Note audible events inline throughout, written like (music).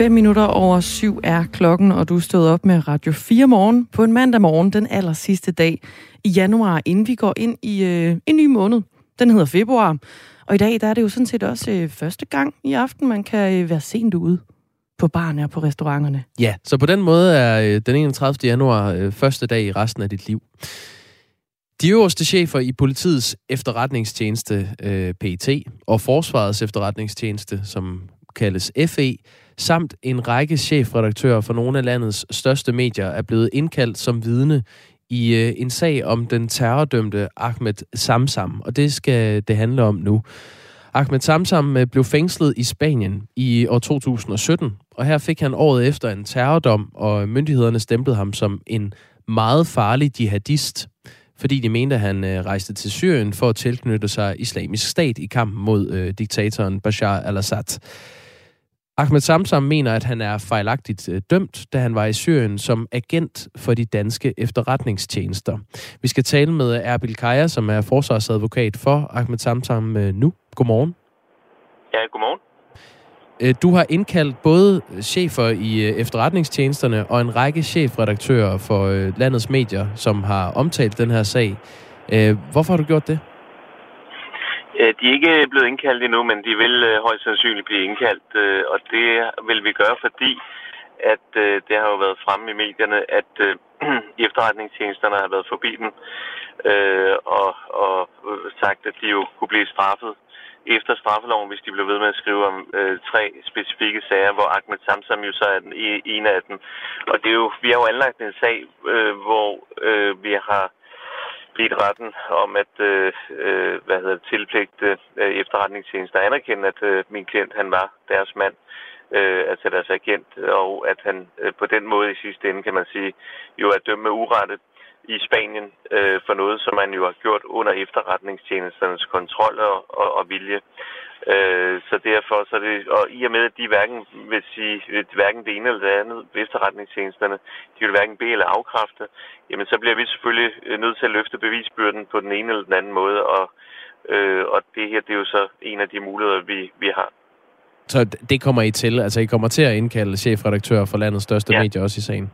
5 minutter over syv er klokken, og du stod op med Radio 4 morgen på en mandag morgen, den aller sidste dag i januar, inden vi går ind i øh, en ny måned. Den hedder februar, og i dag der er det jo sådan set også øh, første gang i aften, man kan øh, være sent ude på barne og på restauranterne. Ja, så på den måde er øh, den 31. januar øh, første dag i resten af dit liv. De øverste chefer i politiets efterretningstjeneste, øh, PET, og Forsvarets efterretningstjeneste, som kaldes FE, samt en række chefredaktører for nogle af landets største medier er blevet indkaldt som vidne i øh, en sag om den terrordømte Ahmed Samsam, og det skal det handle om nu. Ahmed Samsam øh, blev fængslet i Spanien i år 2017, og her fik han året efter en terrordom, og myndighederne stemplede ham som en meget farlig jihadist, fordi de mente, at han øh, rejste til Syrien for at tilknytte sig islamisk stat i kampen mod øh, diktatoren Bashar al-Assad. Ahmed Samsam mener, at han er fejlagtigt øh, dømt, da han var i Syrien som agent for de danske efterretningstjenester. Vi skal tale med Erbil Kaya, som er forsvarsadvokat for Ahmed Samsam øh, nu. Godmorgen. Ja, godmorgen. Øh, du har indkaldt både chefer i efterretningstjenesterne og en række chefredaktører for landets medier, som har omtalt den her sag. Hvorfor har du gjort det? Øh, de er ikke blevet indkaldt endnu, men de vil øh, højst sandsynligt blive indkaldt, øh, og det vil vi gøre, fordi at det har jo været fremme i medierne, at (clears throat) efterretningstjenesterne har været forbi dem og, og sagt, at de jo kunne blive straffet efter straffeloven, hvis de blev ved med at skrive om øh, tre specifikke sager, hvor Ahmed Samsam jo så er den e-, ene af dem. Og det er jo, vi har jo anlagt en sag, øh, hvor øh, vi har bedt retten om at øh, øh, hvad hedder det, tilpligte øh, efterretningstjenester anerkende, at øh, min klient han var deres mand, øh, altså deres agent, og at han øh, på den måde i sidste ende, kan man sige, jo er dømt med urette i Spanien øh, for noget, som man jo har gjort under efterretningstjenesternes kontrol og, og, og vilje. Øh, så derfor, så det, og i og med, at de hverken vil sige, hverken det ene eller det andet efterretningstjenesterne, de vil hverken bede eller afkræfte, jamen så bliver vi selvfølgelig nødt til at løfte bevisbyrden på den ene eller den anden måde, og, øh, og det her, det er jo så en af de muligheder, vi, vi har. Så det kommer I til? Altså I kommer til at indkalde chefredaktører for landets største ja. medier også i sagen?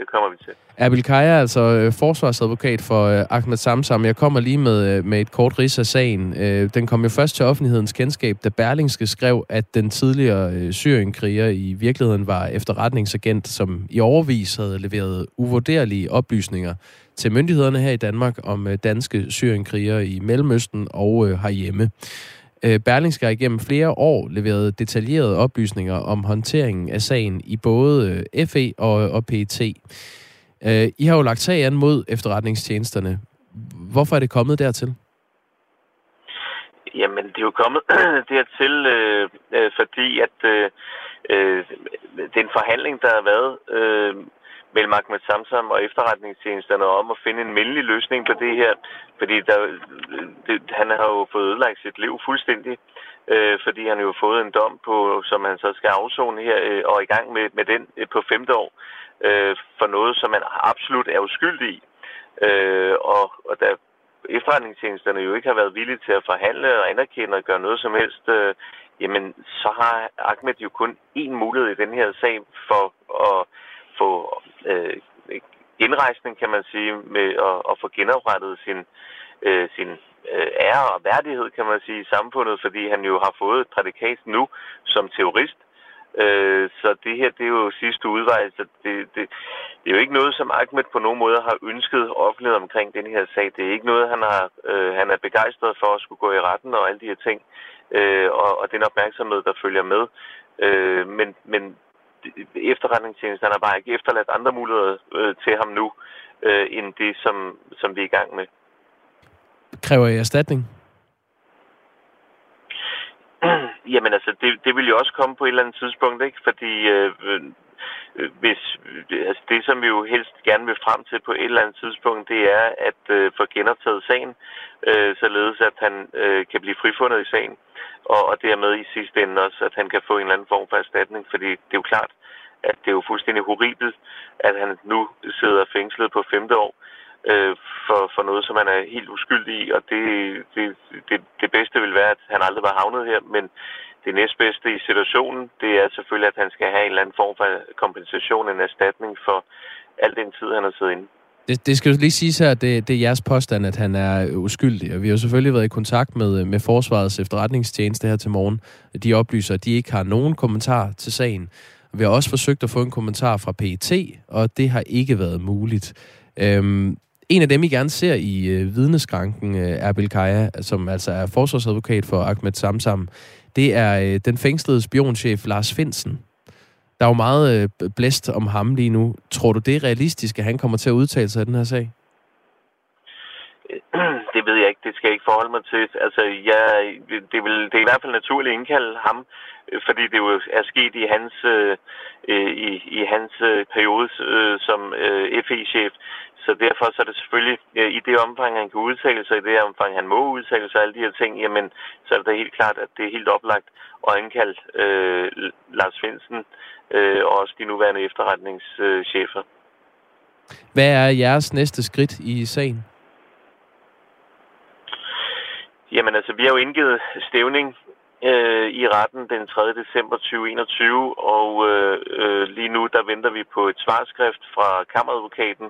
Det kommer vi til. Erbil er altså øh, forsvarsadvokat for øh, Ahmed Samsam. Jeg kommer lige med, øh, med et kort ris af sagen. Øh, den kom jo først til offentlighedens kendskab, da Berlingske skrev, at den tidligere øh, syrienkriger i virkeligheden var efterretningsagent, som i overvis havde leveret uvurderlige oplysninger til myndighederne her i Danmark om øh, danske syrienkrigere i Mellemøsten og øh, herhjemme. Øh, Berlingske har igennem flere år leveret detaljerede oplysninger om håndteringen af sagen i både øh, FE og, og PET. Øh, I har jo lagt sag an mod efterretningstjenesterne. Hvorfor er det kommet dertil? Jamen, det er jo kommet (clears throat) dertil, øh, øh, fordi at øh, øh, den forhandling, der har været øh, mellem Ahmed Samsam og efterretningstjenesterne om at finde en mindelig løsning på det her. Fordi der, det, han har jo fået ødelagt sit liv fuldstændig, øh, fordi han jo har fået en dom på, som han så skal afzone her, øh, og i gang med, med den øh, på femte år, øh, for noget, som man absolut er uskyldig i. Øh, og, og der efterretningstjenesterne jo ikke har været villige til at forhandle og anerkende og gøre noget som helst, øh, jamen så har Ahmed jo kun én mulighed i den her sag for at få øh, genrejsning, kan man sige, med at, at få genoprettet sin, øh, sin øh, ære og værdighed, kan man sige, i samfundet, fordi han jo har fået et prædikat nu som terrorist. Øh, så det her, det er jo sidste udvej. Så det, det, det er jo ikke noget, som Ahmed på nogen måde har ønsket offentlighed omkring den her sag. Det er ikke noget, han, har, øh, han er begejstret for at skulle gå i retten og alle de her ting. Øh, og, og den opmærksomhed, der følger med. Øh, men, men efterretningstjenesten har bare ikke efterladt andre muligheder øh, til ham nu, øh, end det, som, som vi er i gang med. Kræver I erstatning? (clears throat) Jamen altså, det, det vil jo også komme på et eller andet tidspunkt, ikke? Fordi øh, Øh, hvis, øh, altså det, som vi jo helst gerne vil frem til på et eller andet tidspunkt, det er at øh, få genoptaget sagen, øh, således at han øh, kan blive frifundet i sagen og, og dermed i sidste ende også, at han kan få en eller anden form for erstatning, fordi det er jo klart, at det er jo fuldstændig horribelt, at han nu sidder fængslet på femte år øh, for, for noget, som han er helt uskyldig i, og det, det, det, det bedste vil være, at han aldrig var havnet her, men det næstbedste i situationen, det er selvfølgelig, at han skal have en eller anden form for kompensation, en erstatning for al den tid, han har siddet inde. Det, det skal jo lige sige her, at det, det er jeres påstand, at han er uskyldig. Og vi har jo selvfølgelig været i kontakt med, med Forsvarets efterretningstjeneste her til morgen. De oplyser, at de ikke har nogen kommentar til sagen. Vi har også forsøgt at få en kommentar fra PET, og det har ikke været muligt. Øhm, en af dem, I gerne ser i øh, vidneskranken, øh, Erbil Kaya, som altså er forsvarsadvokat for Ahmed Samsam, det er øh, den fængslede spionchef Lars Finsen. Der er jo meget øh, blæst om ham lige nu. Tror du, det er realistisk, at han kommer til at udtale sig i den her sag? (clears throat) Det ved jeg ikke. Det skal jeg ikke forholde mig til. Altså, ja, det, vil, det er i hvert fald naturligt at indkalde ham, fordi det jo er sket i hans, øh, øh i, i hans øh, periode øh, som øh, FE-chef. Så derfor så er det selvfølgelig, i det omfang, han kan udtale sig, i det omfang, han må udtale sig, alle de her ting, jamen, så er det helt klart, at det er helt oplagt at indkalde øh, Lars Finsen øh, og også de nuværende efterretningschefer. Hvad er jeres næste skridt i sagen? Jamen altså, vi har jo indgivet stævning øh, i retten den 3. december 2021, og øh, øh, lige nu der venter vi på et svarskrift fra kammeradvokaten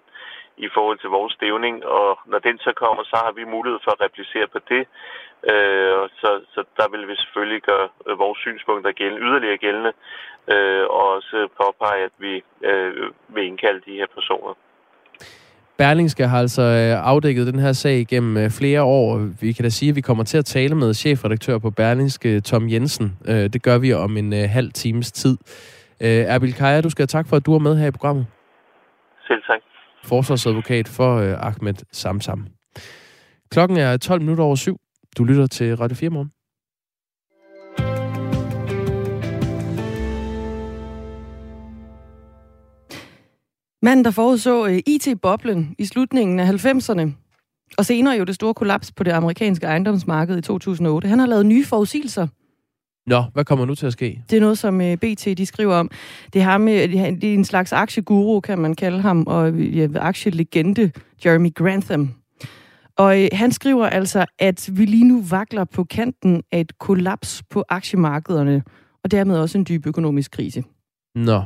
i forhold til vores stævning, og når den så kommer, så har vi mulighed for at replicere på det. Øh, så, så der vil vi selvfølgelig gøre øh, vores synspunkter gældende, yderligere gældende, øh, og også påpege, at vi øh, vil indkalde de her personer. Berlingske har altså øh, afdækket den her sag gennem øh, flere år. Vi kan da sige, at vi kommer til at tale med chefredaktør på Berlingske, Tom Jensen. Det gør vi om en halv times tid. Erbil Kaja, du skal have tak for, at du er med her i programmet. Selv tak. Forsvarsadvokat for øh, Ahmed Samsam. Klokken er 12 minutter over syv. Du lytter til Radio 4 morgen. Manden, der forudså øh, IT-boblen i slutningen af 90'erne, og senere jo det store kollaps på det amerikanske ejendomsmarked i 2008, han har lavet nye forudsigelser. Nå, hvad kommer nu til at ske? Det er noget, som uh, øh, BT de skriver om. Det er, ham, uh, det er en slags aktieguru, kan man kalde ham, og uh, aktielegende, Jeremy Grantham. Og øh, han skriver altså, at vi lige nu vakler på kanten af et kollaps på aktiemarkederne, og dermed også en dyb økonomisk krise. Nå.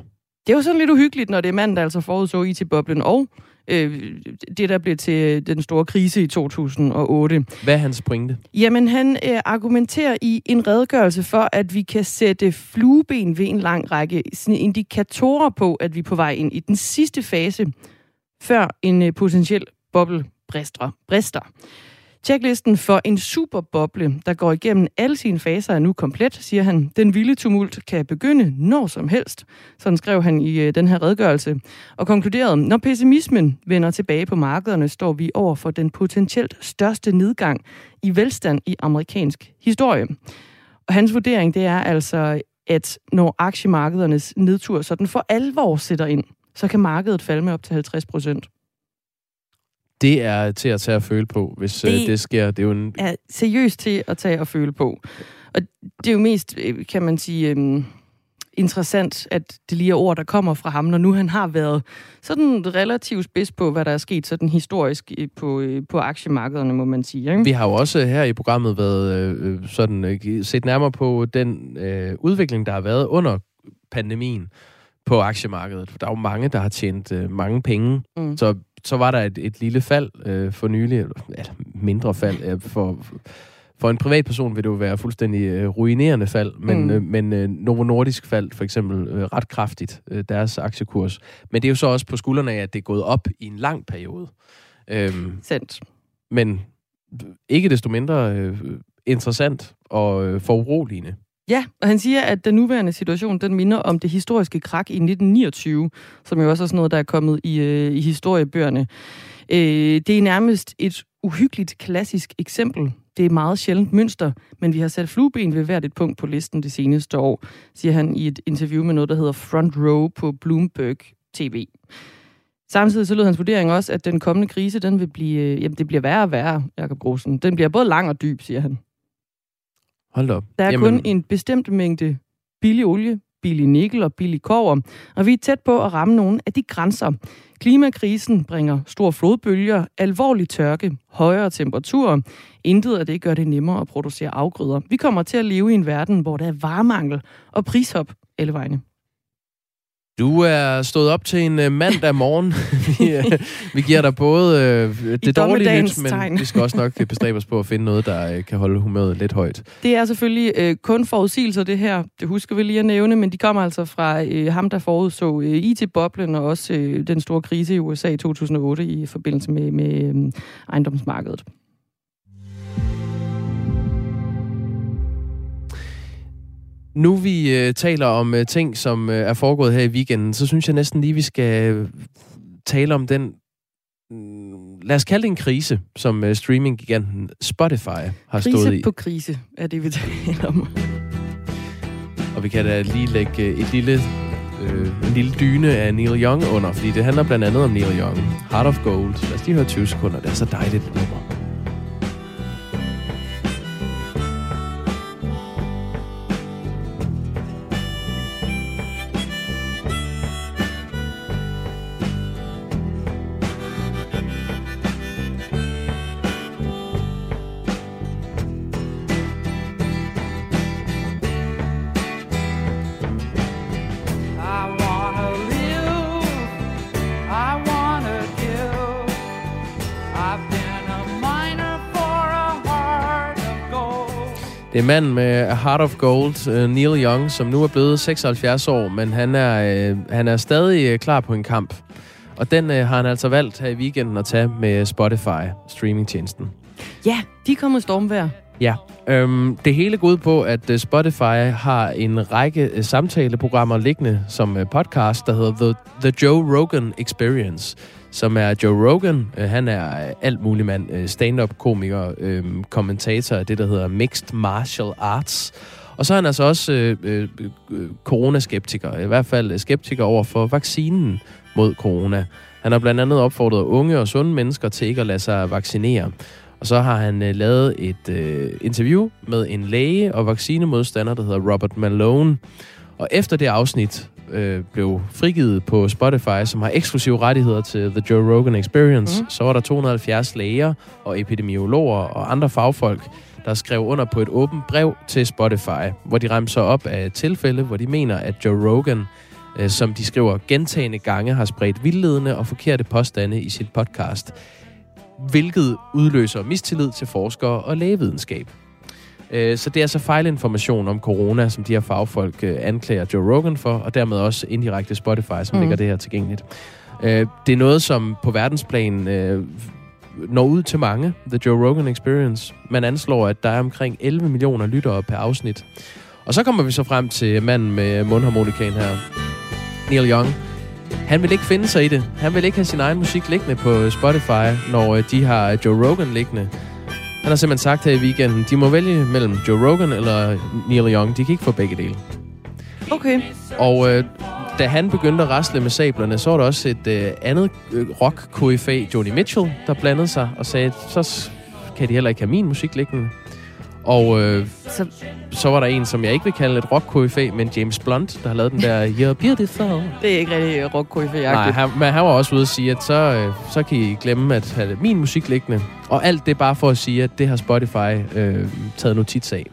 Det er jo sådan lidt uhyggeligt, når det er manden, der altså forudså IT-boblen og øh, det, der blev til den store krise i 2008. Hvad er hans pointe? Jamen, han øh, argumenterer i en redegørelse for, at vi kan sætte flueben ved en lang række sådan indikatorer på, at vi er på vej ind i den sidste fase, før en øh, potentiel boble brister. brister. Checklisten for en superboble, der går igennem alle sine faser, er nu komplet, siger han. Den vilde tumult kan begynde når som helst. Sådan skrev han i øh, den her redegørelse. Og konkluderede, når pessimismen vender tilbage på markederne, står vi over for den potentielt største nedgang i velstand i amerikansk historie. Og hans vurdering, det er altså, at når aktiemarkedernes nedtur sådan for alvor sætter ind, så kan markedet falde med op til 50 procent. Det er til at tage og føle på, hvis øh, det, det sker. Det er jo en... er seriøst til at tage og føle på. Og det er jo mest, øh, kan man sige, øhm, interessant, at det lige er ord, der kommer fra ham, når nu han har været sådan relativt spids på, hvad der er sket sådan historisk øh, på, på aktiemarkederne, må man sige. Ikke? Vi har jo også her i programmet været øh, sådan øh, set nærmere på den øh, udvikling, der har været under pandemien på aktiemarkedet. Der er jo mange, der har tjent øh, mange penge. Mm. Så så var der et, et lille fald øh, for nylig, eller mindre fald. Øh, for, for en privatperson vil det jo være fuldstændig øh, ruinerende fald, men, mm. øh, men øh, Novo Nordisk faldt for eksempel øh, ret kraftigt, øh, deres aktiekurs. Men det er jo så også på skuldrene af, at det er gået op i en lang periode. Øhm, Sendt. Men ikke desto mindre øh, interessant og øh, foruroligende. Ja, og han siger, at den nuværende situation, den minder om det historiske krak i 1929, som jo også er sådan noget, der er kommet i, øh, i historiebøgerne. Øh, det er nærmest et uhyggeligt klassisk eksempel. Det er meget sjældent mønster, men vi har sat flueben ved hvert et punkt på listen det seneste år, siger han i et interview med noget, der hedder Front Row på Bloomberg TV. Samtidig så lød hans vurdering også, at den kommende krise, den vil blive, øh, jamen det bliver værre og værre, Jacob Grosen. Den bliver både lang og dyb, siger han. Hold op. Der er Jamen... kun en bestemt mængde billig olie billig nikkel og billig kover, og vi er tæt på at ramme nogle af de grænser. Klimakrisen bringer store flodbølger, alvorlig tørke, højere temperaturer. Intet af det gør det nemmere at producere afgrøder. Vi kommer til at leve i en verden, hvor der er varemangel og prishop alle vegne. Du er stået op til en uh, mandag morgen. (laughs) vi, uh, vi giver dig både uh, det dårlige nyt, men tegn. vi skal også nok bestræbe os på at finde noget, der kan holde humøret lidt højt. Det er selvfølgelig kun forudsigelser, det her. Det husker vi lige at nævne, men de kommer altså fra ham, der forudså IT-boblen og også den store krise i USA i 2008 i forbindelse med, med ejendomsmarkedet. Nu vi øh, taler om øh, ting, som øh, er foregået her i weekenden, så synes jeg næsten lige, vi skal øh, tale om den, mm, lad os kalde det en krise, som øh, streaminggiganten Spotify har krise stået i. Krise på krise er det, vi taler om. Og vi kan da lige lægge øh, et lille, øh, en lille dyne af Neil Young under, fordi det handler blandt andet om Neil Young. Heart of Gold. Lad os lige høre 20 sekunder. Det er så dejligt nummer. Er manden med Heart of Gold, øh, Neil Young, som nu er blevet 76 år, men han er, øh, han er stadig øh, klar på en kamp. Og den har han altså valgt her i weekenden at tage med Spotify, streamingtjenesten. Ja, de er kommet. Ja, øhm, det hele går ud på, at øh, Spotify har en række øh, samtaleprogrammer liggende som øh, podcast, der hedder The, The Joe Rogan Experience som er Joe Rogan. Han er alt mulig mand, stand-up-komiker, øhm, kommentator af det, der hedder Mixed Martial Arts. Og så er han altså også øh, øh, coronaskeptiker, i hvert fald skeptiker over for vaccinen mod corona. Han har blandt andet opfordret unge og sunde mennesker til ikke at lade sig vaccinere. Og så har han øh, lavet et øh, interview med en læge og vaccinemodstander, der hedder Robert Malone. Og efter det afsnit, øh, blev frigivet på Spotify, som har eksklusive rettigheder til The Joe Rogan Experience, mm. så var der 270 læger og epidemiologer og andre fagfolk, der skrev under på et åbent brev til Spotify, hvor de remser op af tilfælde, hvor de mener, at Joe Rogan, øh, som de skriver gentagende gange, har spredt vildledende og forkerte påstande i sit podcast, hvilket udløser mistillid til forskere og lægevidenskab. Øh, så det er altså fejlinformation om corona, som de her fagfolk øh, anklager Joe Rogan for, og dermed også indirekte Spotify, som mm. ligger det her tilgængeligt. Øh, det er noget, som på verdensplan når ud til mange, The Joe Rogan Experience. Man anslår, at der er omkring 11 millioner lyttere per afsnit. Og så kommer vi så frem til manden med mundharmonikaen her, Neil Young. Han vil ikke finde sig i det. Han vil ikke have sin egen musik liggende på Spotify, når de har Joe Rogan liggende. Han har simpelthen sagt her i weekenden, de må vælge mellem Joe Rogan eller Neil Young. De kan ikke få begge dele. Okay. Og øh, da han begyndte at rasle med sablerne, så var der også et øh, andet øh, rock Joni Mitchell, der blandede sig og sagde, så kan de heller ikke have min musik liggende. Og øh, så, så var der en, som jeg ikke vil kalde et rock men James Blunt, der har lavet den der You're Beautiful. Det er ikke rigtig rock Nej, han, men han var også ude at sige, at så, øh, så kan I glemme at have min musik liggende. Og alt det bare for at sige, at det har Spotify øh, taget notits af.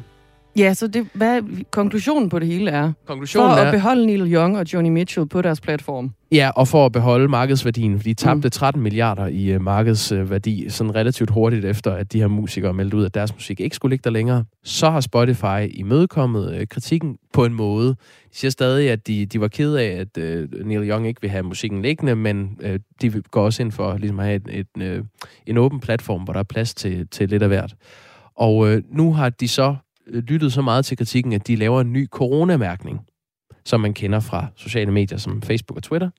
Ja, så det, hvad konklusionen på det hele er? Konklusionen for er, at beholde Neil Young og Johnny Mitchell på deres platform. Ja, og for at beholde markedsværdien, fordi de tabte mm. 13 milliarder i uh, markedsværdi, sådan relativt hurtigt efter, at de her musikere meldte ud, at deres musik ikke skulle ligge der længere. Så har Spotify imødekommet uh, kritikken på en måde. De siger stadig, at de, de var ked af, at uh, Neil Young ikke vil have musikken liggende, men uh, de går også ind for ligesom at have et, et, uh, en åben platform, hvor der er plads til, til lidt af hvert. Og uh, nu har de så lyttet så meget til kritikken, at de laver en ny coronamærkning, som man kender fra sociale medier som Facebook og Twitter,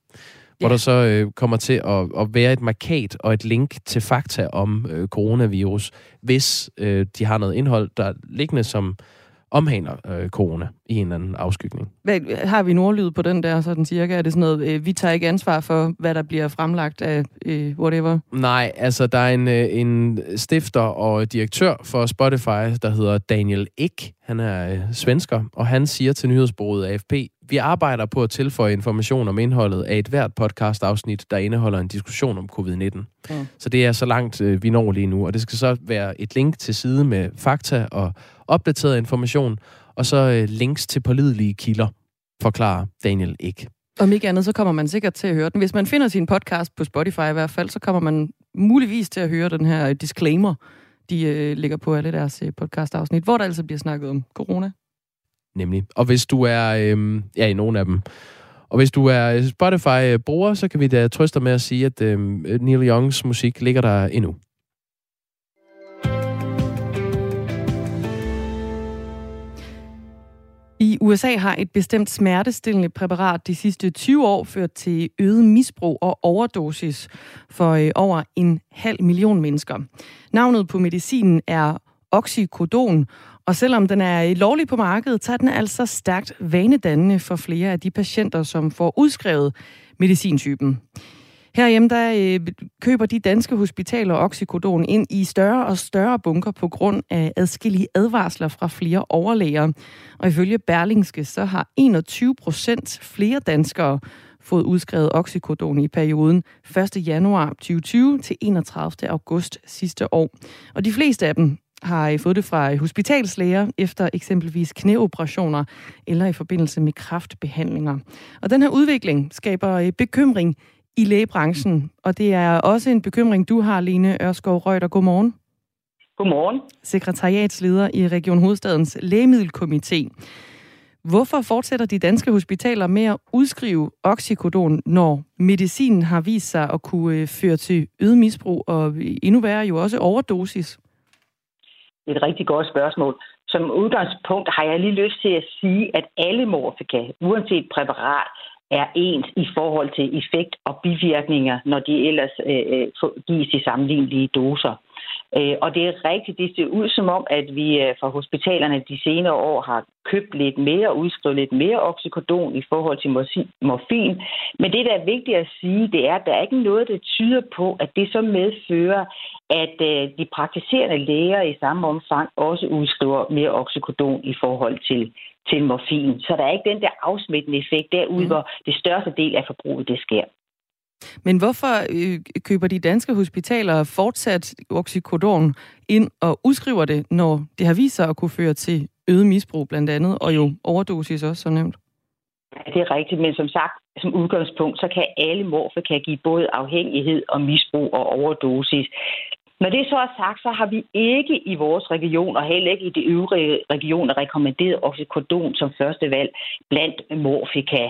hvor der så øh, kommer til at, at være et markat og et link til fakta om øh, coronavirus, hvis øh, de har noget indhold, der liggende som omhandler øh, corona i en eller anden afskygning. Hvad, har vi nordlyd på den der, sådan cirka? Er det sådan noget, øh, vi tager ikke ansvar for, hvad der bliver fremlagt af øh, whatever? Nej, altså der er en, øh, en stifter og direktør for Spotify, der hedder Daniel Ek, Han er øh, svensker, og han siger til nyhedsbureauet AFP, vi arbejder på at tilføje information om indholdet af et hvert podcast-afsnit, der indeholder en diskussion om covid-19. Mm. Så det er så langt, øh, vi når lige nu, og det skal så være et link til side med fakta og opdateret information, og så øh, links til pålidelige kilder, forklarer Daniel ikke. Om ikke andet, så kommer man sikkert til at høre den. Hvis man finder sin podcast på Spotify i hvert fald, så kommer man muligvis til at høre den her disclaimer, de øh, ligger på alle deres øh, podcast-afsnit, hvor der altså bliver snakket om corona. Nemlig. Og hvis du er, øh, ja, i nogle af dem, og hvis du er Spotify-bruger, så kan vi da trøste dig med at sige, at øh, Neil Youngs musik ligger der endnu. I USA har et bestemt smertestillende præparat de sidste 20 år ført til øget misbrug og overdosis for øh, over en halv million mennesker. Navnet på medicinen er oxycodon, og selvom den er lovlig på markedet, så er den altså stærkt vanedannende for flere af de patienter, som får udskrevet medicintypen. Herhjemme der øh, køber de danske hospitaler oxycodon ind i større og større bunker på grund af adskillige advarsler fra flere overlæger. Og ifølge Berlingske så har 21 procent flere danskere fået udskrevet oxycodon i perioden 1. januar 2020 til 31. august sidste år. Og de fleste af dem har øh, fået det fra øh, hospitalslæger efter eksempelvis knæoperationer eller i forbindelse med kraftbehandlinger. Og den her udvikling skaber øh, bekymring i lægebranchen, og det er også en bekymring, du har, Lene Ørskov Røgter. Godmorgen. Godmorgen. Sekretariatsleder i Region Hovedstadens Lægemiddelkomité. Hvorfor fortsætter de danske hospitaler med at udskrive oxycodon, når medicinen har vist sig at kunne øh, føre til øget misbrug og endnu værre jo også overdosis? Det er et rigtig godt spørgsmål. Som udgangspunkt har jeg lige lyst til at sige, at alle morfika, uanset præparat, er ens i forhold til effekt og bivirkninger, når de ellers øh, øh gives i sammenlignelige doser. Øh, og det er rigtigt, det ser ud som om, at vi øh, fra hospitalerne de senere år har købt lidt mere og udskrevet lidt mere oxycodon i forhold til morfin. Men det, der er vigtigt at sige, det er, at der er ikke noget, der tyder på, at det så medfører, at øh, de praktiserende læger i samme omfang også udskriver mere oxycodon i forhold til, til morfin. Så der er ikke den der afsmittende effekt derude, mm. hvor det største del af forbruget det sker. Men hvorfor øh, køber de danske hospitaler fortsat oxycodon ind og udskriver det, når det har vist sig at kunne føre til øget misbrug blandt andet, og jo overdosis også, så nævnt? Ja, det er rigtigt, men som sagt, som udgangspunkt, så kan alle morfika give både afhængighed og misbrug og overdosis. Når det så er sagt, så har vi ikke i vores region, og heller ikke i de øvrige regioner, rekommenderet oxycodon som første valg blandt morfika.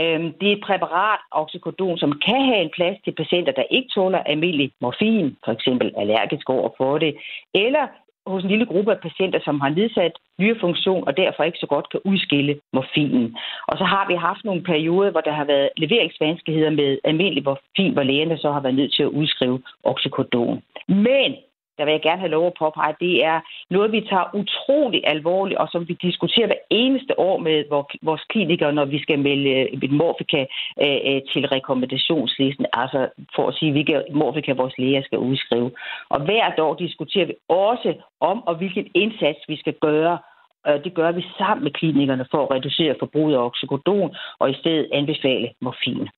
Øhm, det er et præparat, oxycodon, som kan have en plads til patienter, der ikke tåler almindelig morfin, for eksempel allergisk over for det, eller hos en lille gruppe af patienter, som har nedsat nyrefunktion og derfor ikke så godt kan udskille morfinen. Og så har vi haft nogle perioder, hvor der har været leveringsvanskeligheder med almindelig morfin, hvor lægerne så har været nødt til at udskrive oxycodon. Men der vil jeg gerne have lov at påpege, det er noget, vi tager utrolig alvorligt, og som vi diskuterer hver eneste år med vores klinikere, når vi skal melde øh, et morfika øh, øh, til rekommendationslisten, altså for at sige, hvilke morfika vores læger skal udskrive. Og hvert år diskuterer vi også om, og hvilken indsats vi skal gøre det gør vi sammen med klinikerne for at reducere forbruget af oxycodon og i stedet anbefale morfin.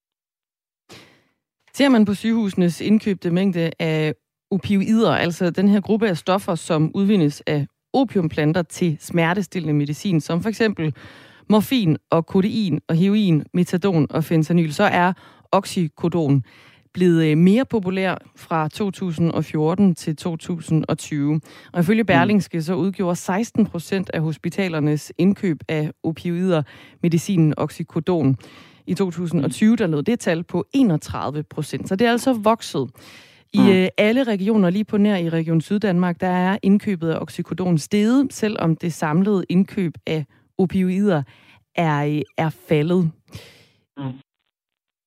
Ser man på sygehusenes indkøbte mængde af opioider, altså den her gruppe af stoffer, som udvindes af opiumplanter til smertestillende medicin, som for eksempel morfin og kodein og heroin, metadon og fentanyl, så er oxycodon blevet øh, mere populær fra 2014 til 2020. Og ifølge. Berlingske så udgjorde 16 procent af hospitalernes indkøb af opioider medicinen oxycodon. I 2020 der lød det tal på 31 procent, så det er altså vokset. I mm. øh, alle regioner, lige på nær i Region Syddanmark, der er indkøbet af oxycodon steget, selvom det samlede indkøb af opioider er, øh, er faldet. Mm.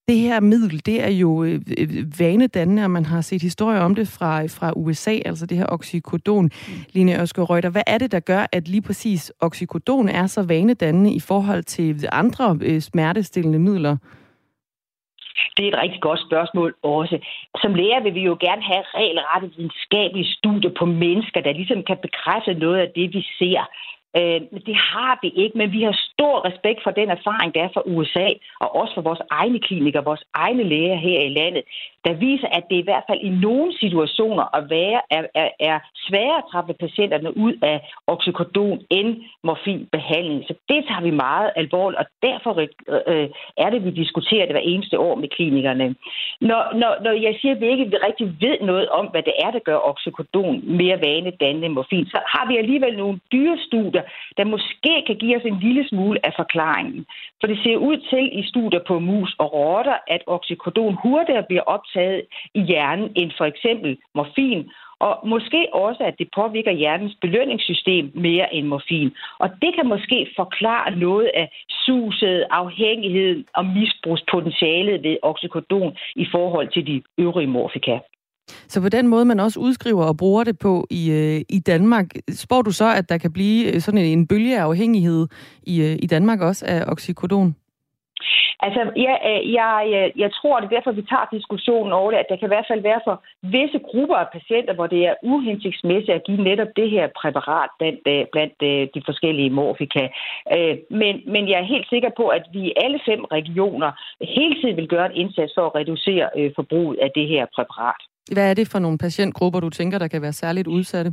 Det her middel, det er jo øh, øh, vanedannende, og man har set historier om det fra, fra USA, altså det her oxycodon. Mm. Line Ørskov Reuter, hvad er det, der gør, at lige præcis oxycodon er så vanedannende i forhold til andre øh, smertestillende midler? Det er et rigtig godt spørgsmål også. Som læger vil vi jo gerne have regelrette videnskabelige studier på mennesker, der ligesom kan bekræfte noget af det, vi ser. Øh, det har vi ikke, men vi har stor respekt for den erfaring, der er fra USA, og også for vores egne klinikere, vores egne læger her i landet, der viser, at det i hvert fald i nogle situationer at være, er, er, er sværere at trappe patienterne ud af oxycodon end morfinbehandling. Så det tager vi meget alvorligt, og derfor øh, øh, er det, vi diskuterer det hver eneste år med klinikerne. Når, når, når jeg siger, at vi ikke rigtig ved noget om, hvad det er, der gør oxycodon mere vanedannende morfin, så har vi alligevel nogle dyrestudier, der måske kan give os en lille smule af forklaringen. For det ser ud til i studier på mus og rotter, at oxycodon hurtigere bliver optaget i hjernen end for eksempel morfin, og måske også, at det påvirker hjernens belønningssystem mere end morfin. Og det kan måske forklare noget af suset, afhængigheden og misbrugspotentialet ved oxycodon i forhold til de øvrige morfika. Så på den måde, man også udskriver og bruger det på i, øh, i Danmark, spår du så, at der kan blive sådan en, en bølgeafhængighed i, øh, i Danmark også af oxycodon? Altså, ja, øh, jeg, jeg, jeg tror, det er derfor, vi tager diskussionen over det, at der kan i hvert fald være for visse grupper af patienter, hvor det er uhensigtsmæssigt at give netop det her præparat blandt, øh, blandt de forskellige morfika. Men, men jeg er helt sikker på, at vi i alle fem regioner hele tiden vil gøre en indsats for at reducere forbruget af det her præparat. Hvad er det for nogle patientgrupper, du tænker, der kan være særligt udsatte?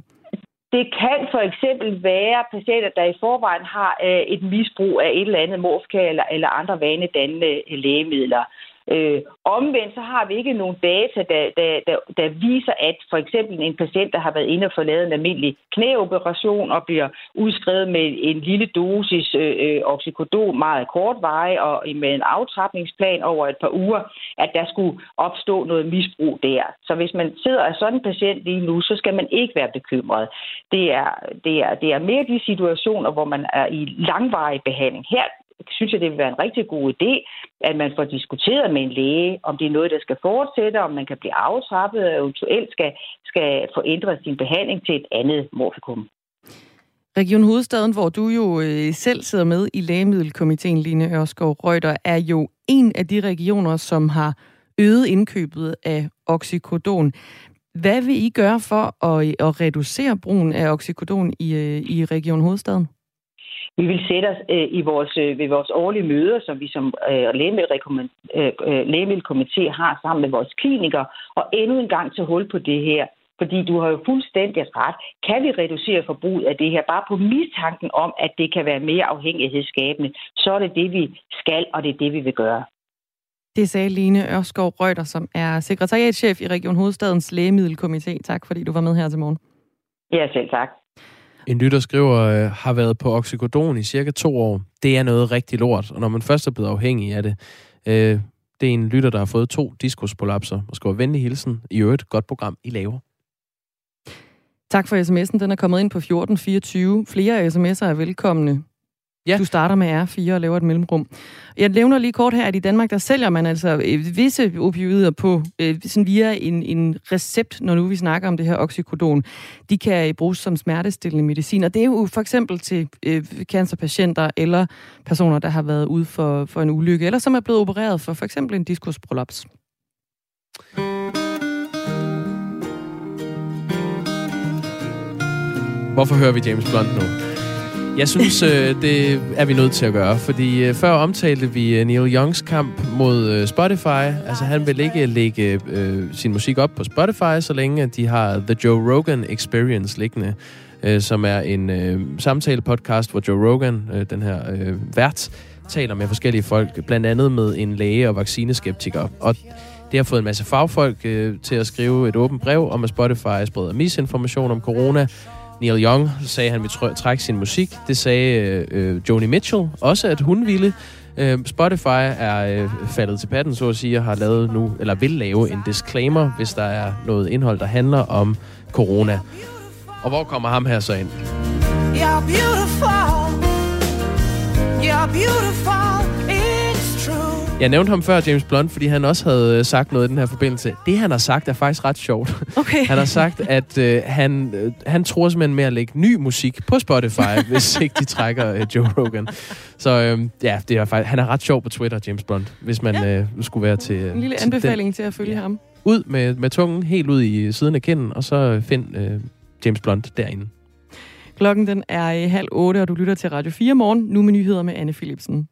Det kan for eksempel være patienter, der i forvejen har øh, et misbrug af et eller andet morfka eller, eller andre vanedannende øh, lægemidler. Øh, omvendt så har vi ikke nogen data, der, der, der, der viser, at for eksempel en patient, der har været inde og fået lavet en almindelig knæoperation og bliver udskrevet med en lille dosis øh, øh oxycodon meget kort vej og med en aftrapningsplan over et par uger, at der skulle opstå noget misbrug der. Så hvis man sidder af sådan en patient lige nu, så skal man ikke være bekymret. Det er, det er, det er mere de situationer, hvor man er i langvarig behandling. Her synes jeg, det vil være en rigtig god idé, at man får diskuteret med en læge, om det er noget, der skal fortsætte, om man kan blive aftrappet, og eventuelt skal, skal få ændret sin behandling til et andet morfikum. Region Hovedstaden, hvor du jo øh, selv sidder med i lægemiddelkomiteen, Line Ørskov Røgter, er jo en af de regioner, som har øget indkøbet af oxycodon. Hvad vil I gøre for at, øh, at reducere brugen af oxycodon i, øh, i Region Hovedstaden? Vi vil sætte os øh, i vores, øh, ved vores årlige møder, som vi som øh, lægemiddelkomité øh, har sammen med vores klinikere, og endnu en gang til hul på det her. Fordi du har jo fuldstændig ret. Kan vi reducere forbruget af det her bare på mistanken om, at det kan være mere afhængighedsskabende, så er det det, vi skal, og det er det, vi vil gøre. Det sagde Line Ørskov Reuter, som er sekretariatchef i Region Hovedstadens Lægemiddelkomité. Tak fordi du var med her til morgen. Ja, selv tak. En lytter skriver, øh, har været på oxycodon i cirka to år. Det er noget rigtig lort, og når man først er blevet afhængig af det, øh, det er en lytter, der har fået to diskuspolapser, og skriver venlig hilsen. I øvrigt, godt program, I laver. Tak for sms'en. Den er kommet ind på 1424. Flere sms'er er velkomne. Ja. Du starter med R4 og laver et mellemrum. Jeg nævner lige kort her, at i Danmark, der sælger man altså øh, visse opioider på øh, sådan via en, en recept, når nu vi snakker om det her oxycodon. De kan bruges som smertestillende medicin, og det er jo for eksempel til øh, cancerpatienter eller personer, der har været ude for, for en ulykke, eller som er blevet opereret for for eksempel en diskusprolaps. Hvorfor hører vi James Blunt nu? Jeg synes, øh, det er vi nødt til at gøre, fordi øh, før omtalte vi øh, Neil Youngs kamp mod øh, Spotify. Altså, han vil ikke lægge øh, sin musik op på Spotify, så længe de har The Joe Rogan Experience liggende, øh, som er en øh, samtale-podcast, hvor Joe Rogan, øh, den her øh, vært, taler med forskellige folk, blandt andet med en læge og vaccineskeptiker. Og det har fået en masse fagfolk øh, til at skrive et åbent brev om, at Spotify spreder misinformation om corona, Neil Young sagde, at han ville trække sin musik. Det sagde øh, øh, Joni Mitchell også, at hun ville. Øh, Spotify er øh, faldet til patten, så at sige, og har lavet nu, eller vil lave en disclaimer, hvis der er noget indhold, der handler om corona. Og hvor kommer ham her så ind? You're beautiful. You're beautiful. Jeg nævnte ham før, James Blunt, fordi han også havde øh, sagt noget i den her forbindelse. Det, han har sagt, er faktisk ret sjovt. Okay. Han har sagt, at øh, han, øh, han tror simpelthen med at lægge ny musik på Spotify, (laughs) hvis ikke de trækker øh, Joe Rogan. Så øh, ja, det er faktisk, han er ret sjov på Twitter, James Blunt, hvis man ja. øh, skulle være til... Øh, en lille anbefaling til, til at følge ja. ham. Ud med, med tungen, helt ud i siden af kinden, og så find øh, James Blunt derinde. Klokken den er halv otte, og du lytter til Radio 4 morgen. Nu med nyheder med Anne Philipsen.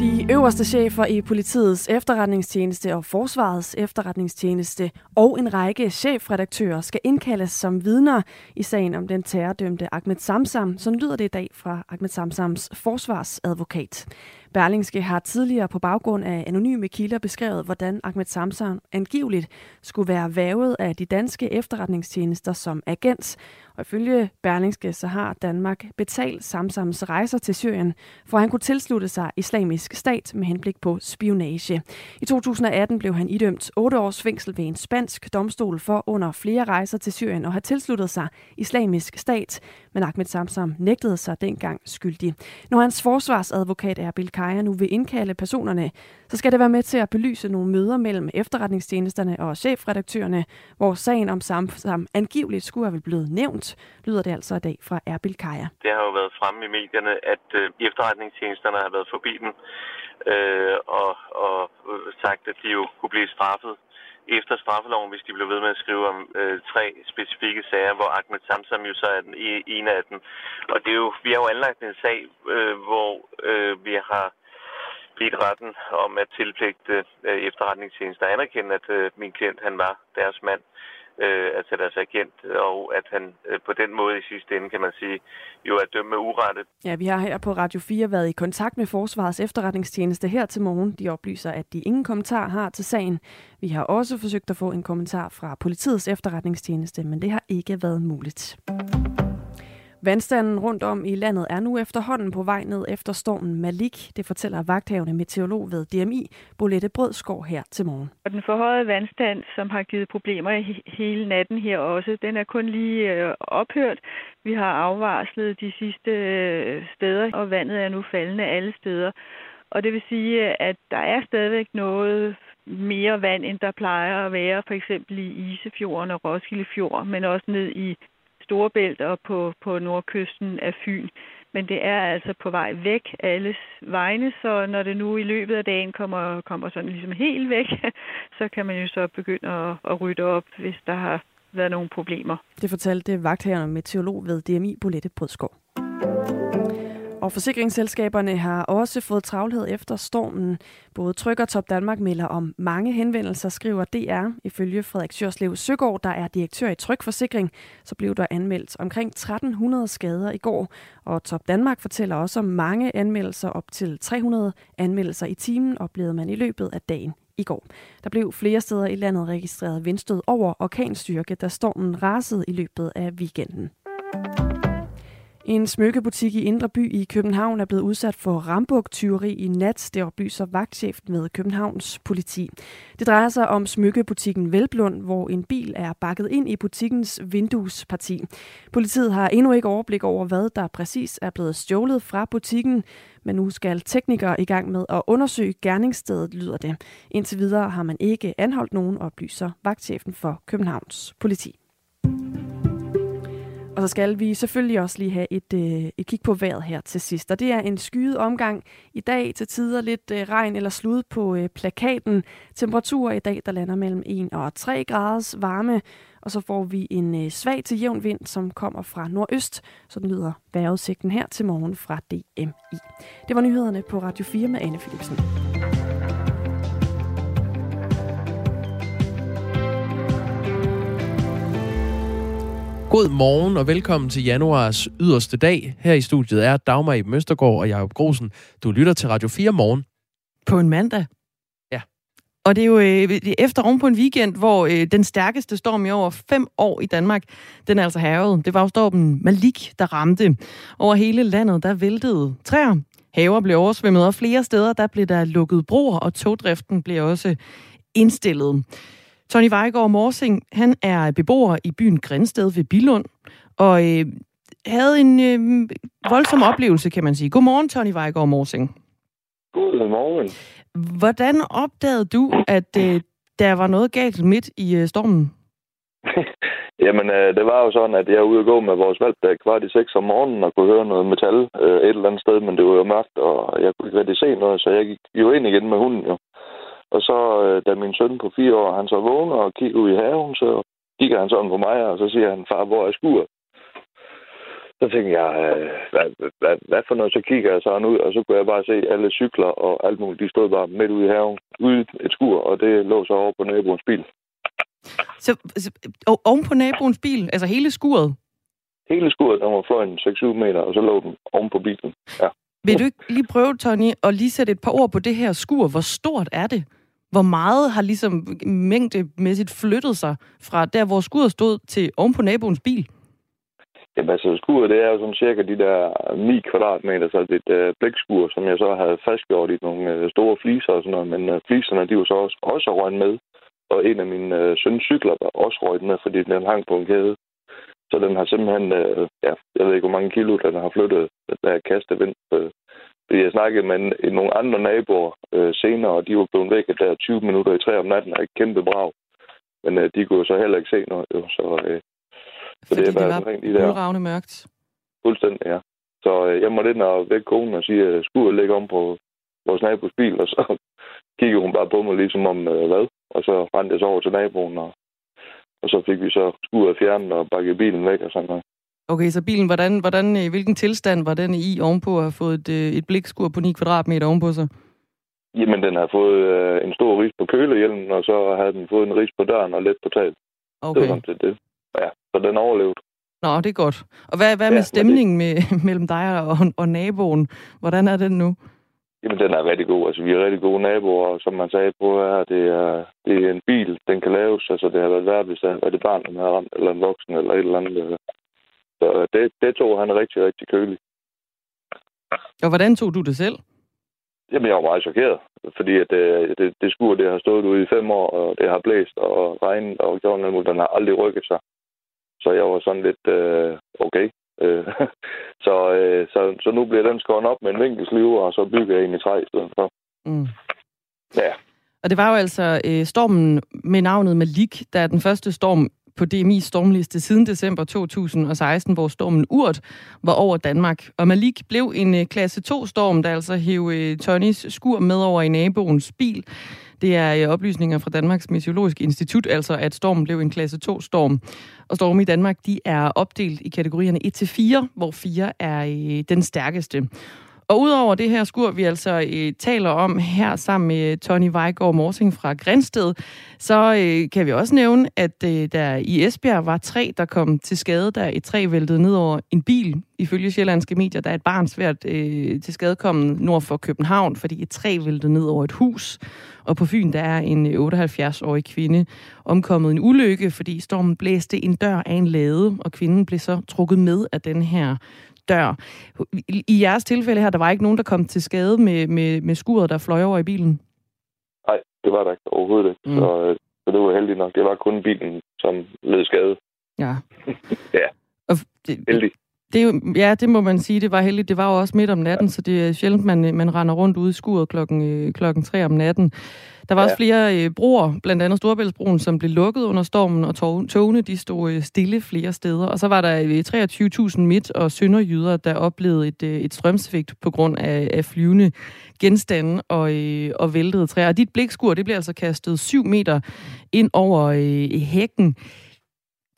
De øverste chefer i politiets efterretningstjeneste og forsvarets efterretningstjeneste og en række chefredaktører skal indkaldes som vidner i sagen om den terrordømte Ahmed Samsam, som lyder det i dag fra Ahmed Samsams forsvarsadvokat. Berlingske har tidligere på baggrund af anonyme kilder beskrevet, hvordan Ahmed Samsam angiveligt skulle være vævet af de danske efterretningstjenester som agent, og ifølge Berlingske så har Danmark betalt Samsams rejser til Syrien, for han kunne tilslutte sig islamisk stat med henblik på spionage. I 2018 blev han idømt 8 års fængsel ved en spansk domstol for under flere rejser til Syrien og have tilsluttet sig islamisk stat, men Ahmed Samsam nægtede sig dengang skyldig. Når hans forsvarsadvokat Erbil Kaya nu vil indkalde personerne, så skal det være med til at belyse nogle møder mellem efterretningstjenesterne og chefredaktørerne, hvor sagen om Samsam angiveligt skulle have blevet nævnt lyder det altså i dag fra Erbil Kaja. Det har jo været fremme i medierne, at øh, efterretningstjenesterne har været forbi dem øh, og, og øh, sagt, at de jo kunne blive straffet efter straffeloven, hvis de blev ved med at skrive om øh, tre specifikke sager, hvor Ahmed Samsam jo så er den ene af dem. Og det er jo, vi har jo anlagt en sag, øh, hvor øh, vi har bedt retten om at tilpligte øh, efterretningstjenester anerkende, at øh, min klient han var deres mand øh, øh, altså deres agent, og at han øh, på den måde i sidste ende, kan man sige, jo er dømt med urette. Ja, vi har her på Radio 4 været i kontakt med Forsvarets efterretningstjeneste her til morgen. De oplyser, at de ingen kommentar har til sagen. Vi har også forsøgt at få en kommentar fra politiets efterretningstjeneste, men det har ikke været muligt. Vandstanden rundt om i landet er nu efterhånden på vej ned efter stormen Malik. Det fortæller vagthavende meteorolog ved DMI, Bolette Brødskov her til morgen. Og den forhøjede vandstand, som har givet problemer hele natten her også, den er kun lige øh, ophørt. Vi har afvarslet de sidste øh, steder, og vandet er nu faldende alle steder. Og det vil sige, at der er stadigvæk noget mere vand, end der plejer at være, for eksempel i Isefjorden og Roskilde Fjord, men også ned i Storebælt og på, på nordkysten af Fyn. Men det er altså på vej væk alles vegne, så når det nu i løbet af dagen kommer, kommer sådan ligesom helt væk, (laughs) så kan man jo så begynde at, at rydde op, hvis der har været nogle problemer. Det fortalte vagtherren meteorolog ved DMI, Bolette Brødskov. Og forsikringsselskaberne har også fået travlhed efter stormen. Både Tryk og Top Danmark melder om mange henvendelser, skriver DR. Ifølge Frederik Sjørslev Søgaard, der er direktør i Tryk Forsikring, så blev der anmeldt omkring 1300 skader i går. Og Top Danmark fortæller også om mange anmeldelser, op til 300 anmeldelser i timen, oplevede man i løbet af dagen i går. Der blev flere steder i landet registreret vindstød over orkanstyrke, da stormen rasede i løbet af weekenden. En smykkebutik i Indre By i København er blevet udsat for rambuk-tyveri i nat, det oplyser vagtchefen med Københavns politi. Det drejer sig om smykkebutikken Velblund, hvor en bil er bakket ind i butikkens vinduesparti. Politiet har endnu ikke overblik over, hvad der præcis er blevet stjålet fra butikken, men nu skal teknikere i gang med at undersøge gerningsstedet, lyder det. Indtil videre har man ikke anholdt nogen, oplyser vagtchefen for Københavns politi. Og så skal vi selvfølgelig også lige have et, øh, et kig på vejret her til sidst. Og det er en skyet omgang i dag til tider lidt øh, regn eller slud på øh, plakaten. Temperaturer i dag, der lander mellem 1 og 3 graders varme. Og så får vi en øh, svag til jævn vind, som kommer fra nordøst. Så den lyder vejrudsigten her til morgen fra DMI. Det var nyhederne på Radio 4 med Anne Philipsen. God morgen og velkommen til januars yderste dag. Her i studiet er Dagmar i Møstergaard og Jacob Grosen. Du lytter til Radio 4 morgen. På en mandag? Ja. Og det er jo øh, efter oven på en weekend, hvor øh, den stærkeste storm i over fem år i Danmark, den er altså havet. Det var jo stormen Malik, der ramte. Over hele landet, der væltede træer. Haver blev oversvømmet, og flere steder, der blev der lukket broer, og togdriften blev også indstillet. Tony Vejgaard Morsing, han er beboer i byen Grænsted ved Bilund, og øh, havde en øh, voldsom oplevelse, kan man sige. Godmorgen, Tony Vejgaard Morsing. Godmorgen. Hvordan opdagede du, at øh, der var noget galt midt i øh, stormen? (laughs) Jamen, øh, det var jo sådan, at jeg er ude og gå med vores valg der kvart i seks om morgenen og kunne høre noget metal øh, et eller andet sted, men det var jo mørkt, og jeg kunne ikke rigtig se noget, så jeg gik jo ind igen med hunden jo. Og så, øh, da min søn på fire år, han så vågner og kigger ud i haven, så kigger han sådan på mig, og så siger han, far, hvor er skuret? Så tænkte jeg, øh, hvad, hvad, hvad for noget? Så kigger jeg sådan ud, og så kunne jeg bare se alle cykler og alt muligt. De stod bare midt ude i haven, ude et skur, og det lå så over på naboens bil. Så, så oven på naboens bil, altså hele skuret? Hele skuret, der var fløjen 6-7 meter, og så lå den oven på bilen. Ja. Vil du ikke lige prøve, Tony, at lige sætte et par ord på det her skur? Hvor stort er det? Hvor meget har ligesom mængdemæssigt flyttet sig fra der, hvor skuret stod, til oven på naboens bil? Jamen altså, skuret, det er jo sådan cirka de der 9 kvadratmeter, så det er et øh, blækskur, som jeg så havde fastgjort i nogle øh, store fliser og sådan noget, men øh, fliserne, de var så også, også røgnet med, og en af mine øh, søns cykler var også røget med, fordi den hang på en kæde. Så den har simpelthen, øh, ja, jeg ved ikke, hvor mange kilo den har flyttet, der kastevind. Øh, fordi jeg snakkede med en, nogle andre naboer øh, senere, og de var blevet væk der 20 minutter i tre om natten af et kæmpe brag. Men øh, de kunne så heller ikke se noget, jo, så... Øh, så Fordi det, det var de der. mørkt? Fuldstændig, ja. Så øh, jeg måtte ind og vække konen og sige, at skuret ligger om på vores nabos bil, og så (laughs) kiggede hun bare på mig ligesom om øh, hvad. Og så rendte jeg så over til naboen, og, og så fik vi så skuret fjernet og bakket bilen væk og sådan noget. Okay, så bilen, hvordan, hvordan, i hvilken tilstand var den i ovenpå at have fået et, øh, et blikskur på 9 kvadratmeter ovenpå sig? Jamen, den har fået øh, en stor ris på kølehjelmen, og så havde den fået en ris på døren og let på taget. Okay. Det var det. det. Ja, så den overlevede. Nå, det er godt. Og hvad, hvad ja, med stemningen det... med, (laughs) mellem dig og, og naboen? Hvordan er den nu? Jamen, den er rigtig god. Altså, vi er rigtig gode naboer, og som man sagde på her, det er, det er en bil, den kan laves. Altså, det har været værd, hvis der er det barn, der har ramt, eller en voksen, eller et eller andet. Så det, det tog han rigtig, rigtig køligt. Og hvordan tog du det selv? Jamen, jeg var meget chokeret, fordi at det, øh, det, det skur, det har stået ude i fem år, og det har blæst og regnet og gjort noget, den har aldrig rykket sig. Så jeg var sådan lidt, øh, okay. Øh, (laughs) så, øh, så, så nu bliver den skåret op med en vinkelsliv, og så bygger jeg ind i træ i stedet for. Mm. Ja. Og det var jo altså øh, stormen med navnet Malik, der er den første storm på DMI's stormliste siden december 2016, hvor stormen Urt var over Danmark. Og Malik blev en øh, klasse 2-storm, der altså hæv øh, Tonys skur med over i naboens bil. Det er øh, oplysninger fra Danmarks Meteorologiske Institut, altså at stormen blev en klasse 2-storm. Og storme i Danmark, de er opdelt i kategorierne 1-4, hvor 4 er øh, den stærkeste. Og udover det her skur, vi altså øh, taler om her sammen med Tony Vejgaard Morsing fra Grænsted, så øh, kan vi også nævne, at øh, der i Esbjerg var tre, der kom til skade, da et træ væltede ned over en bil. Ifølge sjællandske medier, der er et barn svært øh, til skadekommen nord for København, fordi et træ væltede ned over et hus. Og på Fyn, der er en øh, 78-årig kvinde omkommet en ulykke, fordi stormen blæste en dør af en lade, og kvinden blev så trukket med af den her dør. I jeres tilfælde her, der var ikke nogen, der kom til skade med, med, med skuret, der fløj over i bilen? Nej, det var der ikke overhovedet ikke. Mm. Så, øh, så det var heldigt nok. Det var kun bilen, som led skade. Ja. (laughs) ja. Og det, Heldig. Det jo, ja, det må man sige. Det var heldigt. Det var jo også midt om natten, ja. så det er sjældent, man, man render rundt ude i skuret klokken, øh, klokken 3 om natten. Der var ja. også flere øh, broer, blandt andet Storebæltsbroen, som blev lukket under stormen, og tog, togene de stod øh, stille flere steder. Og så var der øh, 23.000 midt- og sønderjyder, der oplevede et, øh, et strømsvigt på grund af, af flyvende genstande og, øh, og væltede træer. Og dit blikskur, det blev altså kastet 7 meter ind over øh, hækken.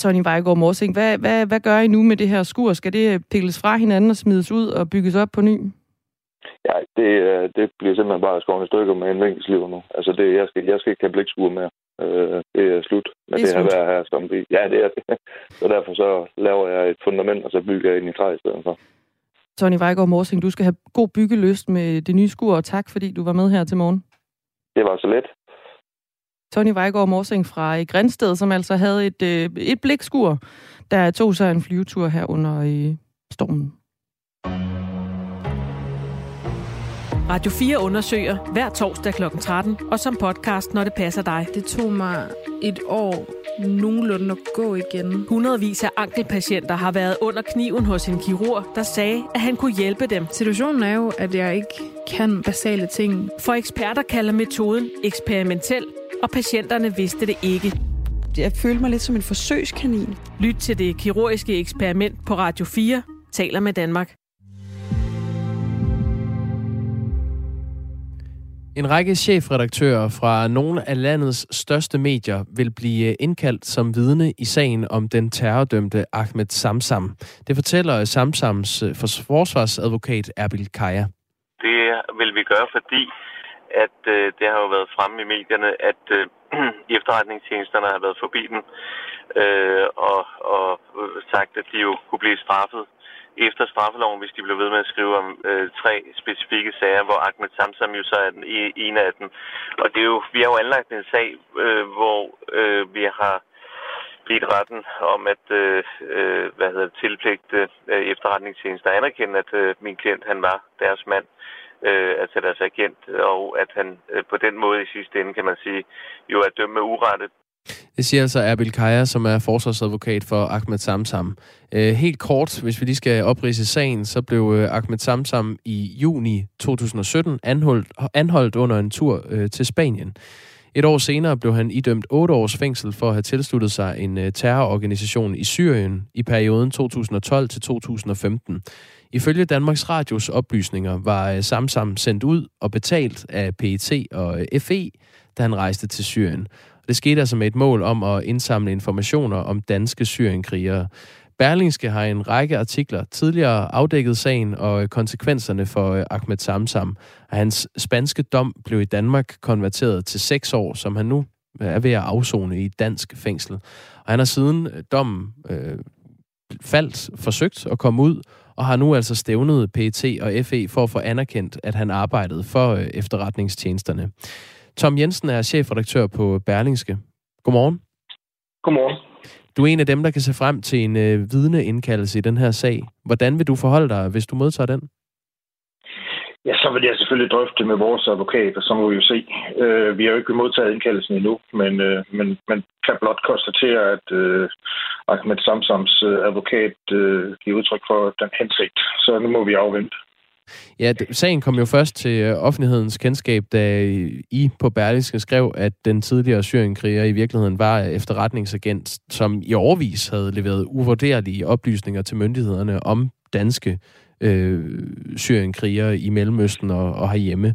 Tony Vejgaard Morsing, hvad, hvad, hvad gør I nu med det her skur? Skal det pilles fra hinanden og smides ud og bygges op på ny? Ja, det, øh, det bliver simpelthen bare skåret i stykker med en vinkelsliver nu. Altså, det, jeg, skal, jeg skal ikke have blikskur mere. Øh, det er slut med det, er det her vejr her. Som vi, ja, det er det. (laughs) Så derfor så laver jeg et fundament, og så bygger jeg ind i træ i stedet for. Tony Vejgaard Morsing, du skal have god byggelyst med det nye skur, og tak fordi du var med her til morgen. Det var så let. Tony Vejgaard Morsing fra Grænsted, som altså havde et, øh, et blikskur, der tog sig en flyvetur her under i stormen. Radio 4 undersøger hver torsdag kl. 13, og som podcast, når det passer dig. Det tog mig et år nogenlunde at gå igen. Hundredvis af ankelpatienter har været under kniven hos en kirurg, der sagde, at han kunne hjælpe dem. Situationen er jo, at jeg ikke kan basale ting. For eksperter kalder metoden eksperimentel, og patienterne vidste det ikke. Jeg følte mig lidt som en forsøgskanin. Lyt til det kirurgiske eksperiment på Radio 4, taler med Danmark. En række chefredaktører fra nogle af landets største medier vil blive indkaldt som vidne i sagen om den terrordømte Ahmed Samsam. Det fortæller Samsams øh, forsvarsadvokat Erbil Kaya. Det vil vi gøre, fordi at øh, det har jo været fremme i medierne, at øh, (clears throat) efterretningstjenesterne har været forbi dem øh, og, og sagt, at de jo kunne blive straffet efter straffeloven, hvis de blev ved med at skrive om øh, tre specifikke sager, hvor Ahmed Samsam jo så er den e, ene af dem. Og det er jo, vi har jo anlagt en sag, øh, hvor øh, vi har bedt retten om at øh, øh, hvad hedder det, tilpligte øh, efterretningstjenester anerkende, at øh, min klient han var deres mand, øh, altså deres agent, og at han øh, på den måde i sidste ende, kan man sige, jo er dømt med urette det siger altså Erbil Kaya, som er forsvarsadvokat for Ahmed Samsam. Øh, helt kort, hvis vi lige skal oprise sagen, så blev øh, Ahmed Samsam i juni 2017 anholdt, anholdt under en tur øh, til Spanien. Et år senere blev han idømt otte års fængsel for at have tilsluttet sig en øh, terrororganisation i Syrien i perioden 2012 til 2015. Ifølge Danmarks Radios oplysninger var øh, Samsam sendt ud og betalt af PET og øh, FE, da han rejste til Syrien. Det skete altså med et mål om at indsamle informationer om danske syrienkrigere. Berlingske har i en række artikler tidligere afdækket sagen og konsekvenserne for øh, Ahmed Samsam. Hans spanske dom blev i Danmark konverteret til seks år, som han nu øh, er ved at afzone i et dansk fængsel. Og han har siden øh, dommen øh, faldt forsøgt at komme ud, og har nu altså stævnet PET og FE for at få anerkendt, at han arbejdede for øh, efterretningstjenesterne. Tom Jensen er chefredaktør på Berlingske. Godmorgen. Godmorgen. Du er en af dem, der kan se frem til en øh, vidneindkaldelse i den her sag. Hvordan vil du forholde dig, hvis du modtager den? Ja, så vil jeg selvfølgelig drøfte det med vores advokat, og så må vi jo se. Øh, vi har jo ikke modtaget indkaldelsen endnu, men, øh, men man kan blot konstatere, at øh, Ahmed Samsams øh, advokat øh, giver udtryk for den hensigt. Så nu må vi afvente. Ja, sagen kom jo først til øh, offentlighedens kendskab, da øh, I på Berlingske skrev, at den tidligere syrienkriger i virkeligheden var øh, efterretningsagent, som i overvis havde leveret uvurderlige oplysninger til myndighederne om danske øh, syrienkrigere i Mellemøsten og, og herhjemme.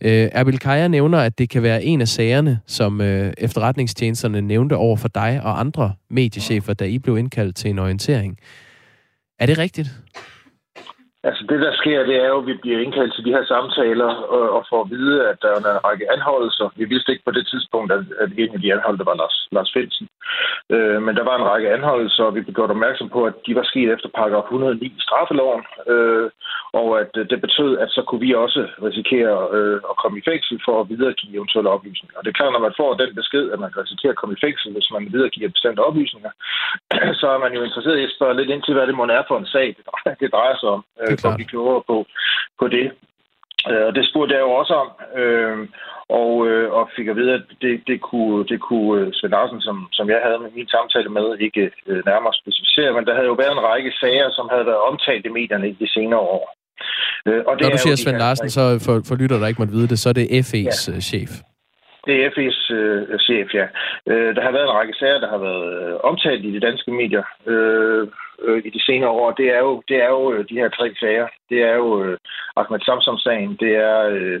Øh, Erbil Kaja nævner, at det kan være en af sagerne, som øh, efterretningstjenesterne nævnte over for dig og andre mediechefer, da I blev indkaldt til en orientering. Er det rigtigt? Altså det, der sker, det er jo, at vi bliver indkaldt til de her samtaler og, og får at vide, at der er en række anholdelser. Vi vidste ikke på det tidspunkt, at, at en af de anholdte var Lars, Lars Finsen. Øh, men der var en række anholdelser, og vi blev gjort opmærksom på, at de var sket efter paragraf 109 i straffeloven. Øh, og at øh, det betød, at så kunne vi også risikere øh, at komme i fængsel for at videregive eventuelle oplysninger. Og det er klart, når man får den besked, at man kan risikere at komme i fængsel, hvis man videregiver bestemte oplysninger, (clears throat) så er man jo interesseret i at spørge lidt ind til, hvad det må er for en sag, (laughs) det drejer sig om. Øh, Øh, for at blive klogere på, på det. Øh, og det spurgte jeg jo også om, øh, og, øh, og fik at vide, at det, det kunne, det kunne øh, Svend Larsen, som, som jeg havde med min samtale med, ikke øh, nærmere specificere, men der havde jo været en række sager, som havde været omtalt i medierne i de senere år. Øh, og det Når du siger Svend Larsen, så for, for lytter, der ikke måtte vide det, så er det FE's ja. chef. Det er FE's øh, chef, ja. Øh, der har været en række sager, der har været øh, omtalt i de danske medier. Øh, øh, i de senere år, det er jo, det er jo øh, de her tre sager. Det er jo øh, Ahmed Samsam-sagen, det er, øh,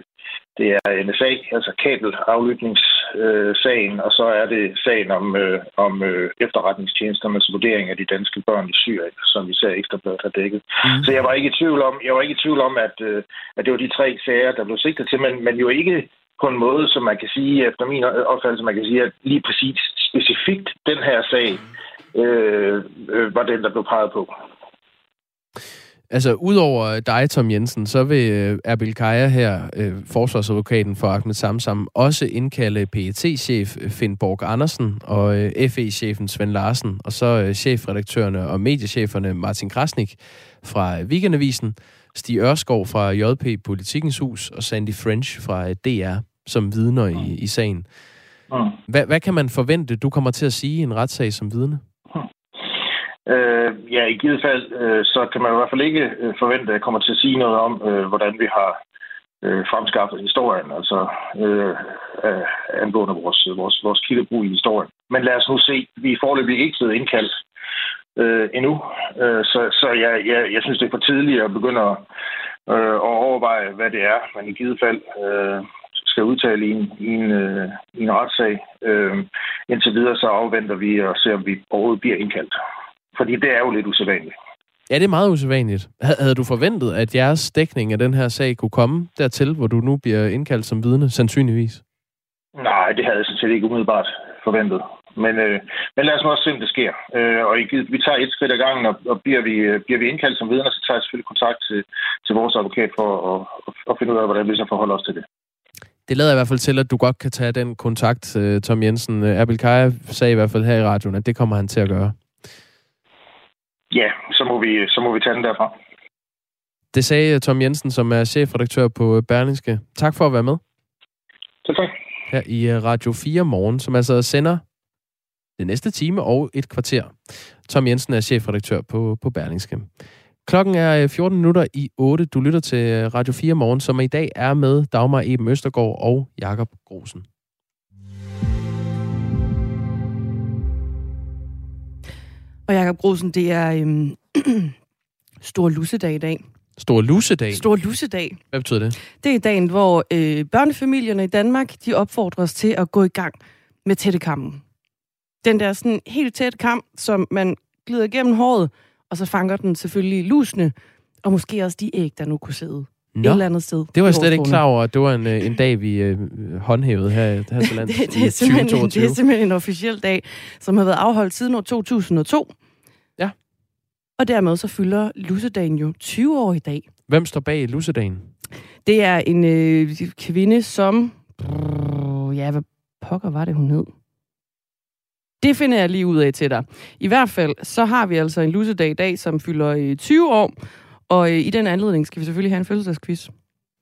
det er NSA, altså kabelaflytningssagen, øh, og så er det sagen om, øh, om øh, efterretningstjenesternes vurdering af de danske børn i Syrien, som vi ser Ekstrabladet har dækket. Mm. Så jeg var ikke i tvivl om, jeg var ikke i tvivl om at, øh, at det var de tre sager, der blev sigtet til, men, men jo ikke på en måde, som man kan sige, efter min opfattelse, man kan sige, at lige præcis specifikt den her sag, mm øh, øh, var den, der blev peget på. Altså, udover dig, Tom Jensen, så vil øh, Erbil Kaya her, øh, forsvarsadvokaten for Ahmed Samsam, også indkalde PET-chef Finn Borg Andersen og øh, FE-chefen Svend Larsen, og så øh, chefredaktørerne og mediecheferne Martin Krasnik fra Weekendavisen, Stig Ørskov fra JP Politikens Hus og Sandy French fra DR som vidner i, i sagen. Hvad, hvad kan man forvente, du kommer til at sige i en retssag som vidne? Øh, ja, i givet fald, øh, så kan man i hvert fald ikke øh, forvente, at jeg kommer til at sige noget om, øh, hvordan vi har øh, fremskaffet historien, altså øh, øh, angående vores, vores, vores kildebrug i historien. Men lad os nu se, vi er forløbig ikke blevet indkaldt øh, endnu, øh, så, så jeg, jeg, jeg synes, det er for tidligt at begynde at, øh, at overveje, hvad det er, men i givet fald øh, skal udtale i en, i en, øh, i en retssag. Øh, indtil videre så afventer vi og ser, om vi overhovedet bliver indkaldt. Fordi det er jo lidt usædvanligt. Ja, det er meget usædvanligt. Havde du forventet, at jeres dækning af den her sag kunne komme dertil, hvor du nu bliver indkaldt som vidne, sandsynligvis? Nej, det havde jeg sådan set ikke umiddelbart forventet. Men, øh, men lad os nu også se, om det sker. Øh, og vi tager et skridt ad gangen, og, og bliver, vi, øh, bliver vi indkaldt som vidner, så tager jeg selvfølgelig kontakt til, til vores advokat for at, at, at finde ud af, hvordan vi så forholder os til det. Det lader i hvert fald til, at du godt kan tage den kontakt, øh, Tom Jensen. Abel Kaja sagde i hvert fald her i radioen, at det kommer han til at gøre. Ja, så må vi, så må vi tage den derfra. Det sagde Tom Jensen, som er chefredaktør på Berlingske. Tak for at være med. Tak. Her i Radio 4 morgen, som altså sender det næste time og et kvarter. Tom Jensen er chefredaktør på, på Berlingske. Klokken er 14 øh, minutter i 8. Du lytter til øh, Radio 4 morgen, som i dag er med Dagmar Eben Østergaard og Jakob Grosen. Og Jakob Grosen, det er øhm, (clears throat) stor lussedag i dag. Stor lussedag? Stor lussedag. Hvad betyder det? Det er dagen, hvor øh, børnefamilierne i Danmark, de opfordres til at gå i gang med tættekammen den der sådan helt tæt kamp, som man glider igennem håret, og så fanger den selvfølgelig lusene, og måske også de æg, der nu kunne sidde Nå, et eller andet sted. Det var jeg slet ikke klar over, at det var en, øh, en dag, vi øh, håndhævede her, her til (laughs) landet det, det, er 2022. Det er simpelthen en officiel dag, som har været afholdt siden år 2002. Og dermed så fylder Lussedagen jo 20 år i dag. Hvem står bag Lussedagen? Det er en øh, kvinde, som... Brrr, ja, hvad pokker var det, hun hed? Det finder jeg lige ud af til dig. I hvert fald, så har vi altså en lusedag i dag, som fylder 20 øh, år. Og øh, i den anledning skal vi selvfølgelig have en fødselsdagsquiz.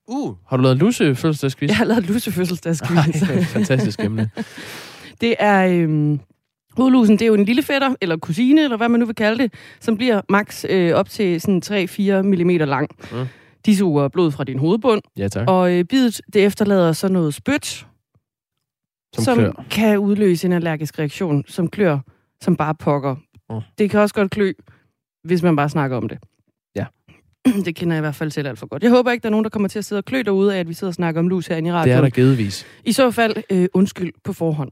Uh, har du lavet lusse fødselsdagsquiz? Jeg har lavet lusse fødselsdagsquiz. (laughs) Ej, fantastisk emne. (laughs) det er... Øhm, Hovedlusen, det er jo en lille fætter, eller kusine, eller hvad man nu vil kalde det, som bliver maks øh, op til sådan 3-4 mm lang. Mm. De suger blod fra din hovedbund. Ja, tak. Og øh, bidet, det efterlader så noget spyt, som, som klør. kan udløse en allergisk reaktion, som klør som bare pokker. Mm. Det kan også godt klø, hvis man bare snakker om det. Ja. (clears throat) Det kender jeg i hvert fald selv alt for godt. Jeg håber ikke, der er nogen, der kommer til at sidde og klø derude af, at vi sidder og snakker om lus herinde i radioen. Det er der givetvis. I så fald, øh, undskyld på forhånd.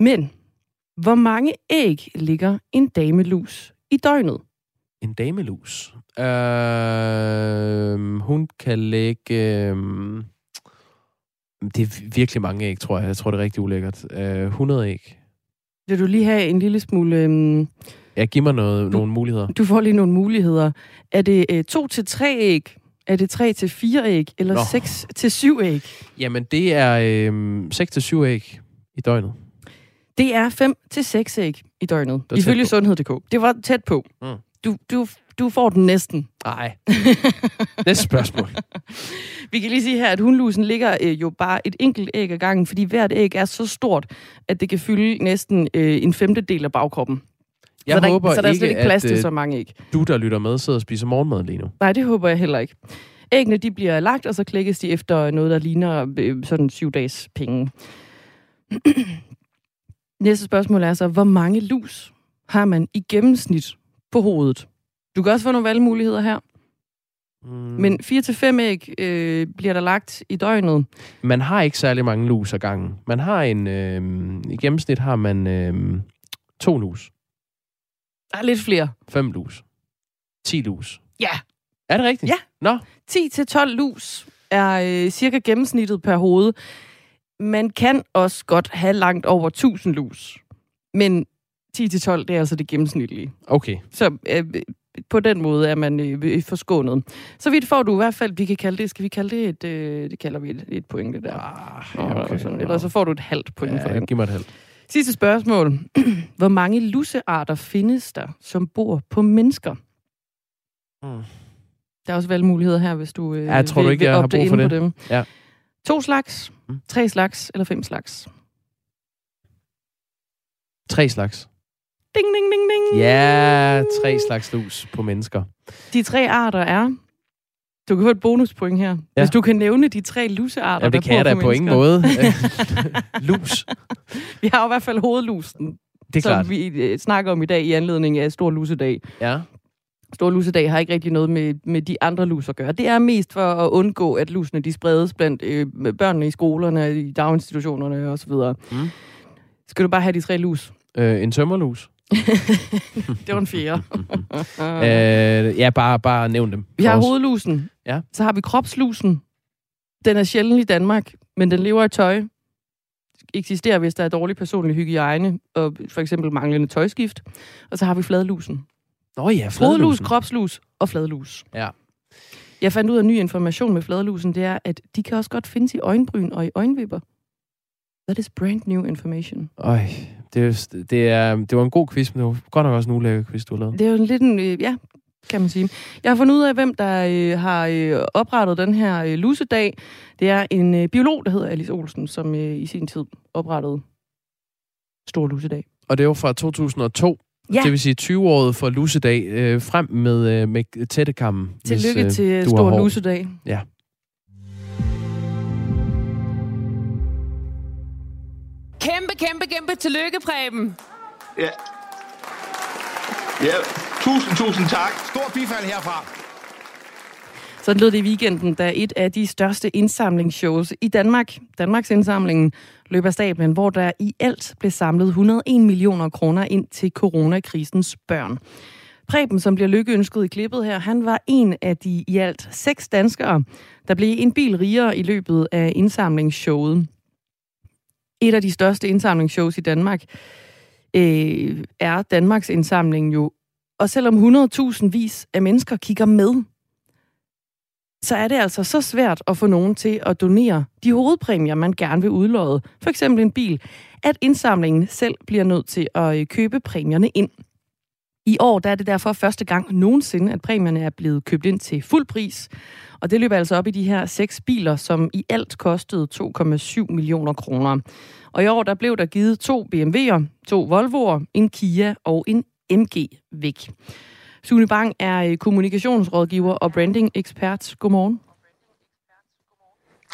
Men, hvor mange æg ligger en damelus i døgnet? En damelus? Øh, hun kan lægge... Øh, det er virkelig mange æg, tror jeg. Jeg tror, det er rigtig ulækkert. Øh, 100 æg. Vil du lige have en lille smule... Um... Ja, giv mig noget, du, nogle muligheder. Du får lige nogle muligheder. Er det uh, to til tre æg? Er det 3 til 4 æg? Eller Nå. 6 til 7 æg? Jamen, det er øh, 6 til 7 æg i døgnet. Det er 5 til 6 æg i døgnet, ifølge sundhed.dk. Det var tæt på. Mm. Du, du, du får den næsten. Nej. (laughs) Næste spørgsmål. Vi kan lige sige her, at hundlusen ligger øh, jo bare et enkelt æg ad gangen, fordi hvert æg er så stort, at det kan fylde næsten øh, en femtedel af bagkroppen. Jeg så der, håber så der er slet ikke plads til øh, så mange æg. du, der lytter med, sidder og spiser morgenmad lige nu. Nej, det håber jeg heller ikke. Æggene de bliver lagt, og så klækkes de efter noget, der ligner øh, sådan syv dages penge. (clears throat) Næste spørgsmål er så, hvor mange lus har man i gennemsnit på hovedet? Du kan også få nogle valgmuligheder her. Mm. Men 4-5 æg øh, bliver der lagt i døgnet. Man har ikke særlig mange lus ad gangen. Man har en... Øh, I gennemsnit har man øh, to lus. Der er lidt flere. Fem lus. 10 lus. Ja. Er det rigtigt? Ja. Nå. 10-12 lus er øh, cirka gennemsnittet per hoved. Man kan også godt have langt over 1000 lus. Men 10-12, det er altså det gennemsnitlige. Okay. Så øh, på den måde er man øh, forskånet. Så vidt får du i hvert fald, vi kan kalde det, skal vi kalde det et, øh, det kalder vi et, et point, det der. Ah, okay. sådan. Eller så får du et halvt point ja, for den. giv mig et halvt. Sidste spørgsmål. (clears throat) Hvor mange lussearter findes der, som bor på mennesker? Hmm. Der er også valgmuligheder her, hvis du øh, ja, jeg tror vil, du ikke, jeg har brug for det. dem. Ja. To slags, hmm. tre slags eller fem slags? Tre slags. Ding, ding, ding, ding. Ja, tre slags lus på mennesker. De tre arter er... Du kan få et bonuspoint her. Ja. Hvis du kan nævne de tre lusearter, Jamen, det kan jeg da på, på ingen måde. (laughs) (laughs) lus. Vi har jo i hvert fald hovedlusen, det er som klart. vi øh, snakker om i dag i anledning af Stor Lusedag. Ja. Stor lusedag har ikke rigtig noget med, med de andre lus at gøre. Det er mest for at undgå, at lusene de spredes blandt øh, børnene i skolerne, i daginstitutionerne osv. Mm. Skal du bare have de tre lus? Øh, en tømmerlus. (laughs) det var en fjerde. (laughs) øh, ja, bare, bare nævn dem. Vi har hovedlusen. Ja. Så har vi kropslusen. Den er sjælden i Danmark, men den lever i tøj. Eksisterer, hvis der er dårlig personlig hygiejne, og for eksempel manglende tøjskift. Og så har vi fladlusen. Nå ja, Hovedlus, kropslus og fladlus. Ja. Jeg fandt ud af ny information med fladlusen, det er, at de kan også godt findes i øjenbryn og i øjenvipper. That is brand new information. Øj, det, er, det, er, det var en god quiz, men det var godt nok også en ulækker quiz, du lavet. Det er jo lidt en, øh, ja, kan man sige. Jeg har fundet ud af, hvem der øh, har øh, oprettet den her øh, lusedag. Det er en øh, biolog, der hedder Alice Olsen, som øh, i sin tid oprettede Stor Lusedag. Og det var fra 2002. Ja. Det vil sige 20-året for lusedag øh, frem med, øh, med tættekammen. Tillykke hvis, til øh, du har Stor. Lusedag. Ja. Kæmpe, kæmpe, kæmpe tillykke, Preben. Ja. Ja, tusind, tusind tak. Stor bifald herfra. Sådan lød det i weekenden, da et af de største indsamlingsshows i Danmark, Danmarks indsamlingen, løb af stablen, hvor der i alt blev samlet 101 millioner kroner ind til coronakrisens børn. Preben, som bliver lykkeønsket i klippet her, han var en af de i alt seks danskere, der blev en bil rigere i løbet af indsamlingsshowet. Et af de største indsamlingsshows i Danmark øh, er Danmarks indsamling jo. Og selvom 100.000 vis af mennesker kigger med, så er det altså så svært at få nogen til at donere de hovedpræmier, man gerne vil udlåde, for eksempel en bil, at indsamlingen selv bliver nødt til at øh, købe præmierne ind. I år der er det derfor første gang nogensinde, at præmierne er blevet købt ind til fuld pris. Og det løber altså op i de her seks biler, som i alt kostede 2,7 millioner kroner. Og i år der blev der givet to BMW'er, to Volvo'er, en Kia og en MG væk. Sune Bang er øh, kommunikationsrådgiver og branding-ekspert. Godmorgen.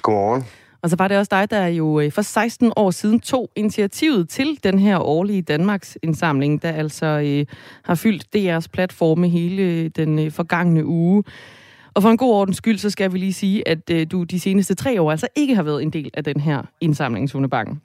Godmorgen. Og så var det også dig, der jo øh, for 16 år siden tog initiativet til den her årlige Danmarks indsamling, der altså øh, har fyldt DR's platforme hele den øh, forgangne uge. Og for en god ordens skyld, så skal vi lige sige, at øh, du de seneste tre år altså ikke har været en del af den her indsamling, Sune Bang.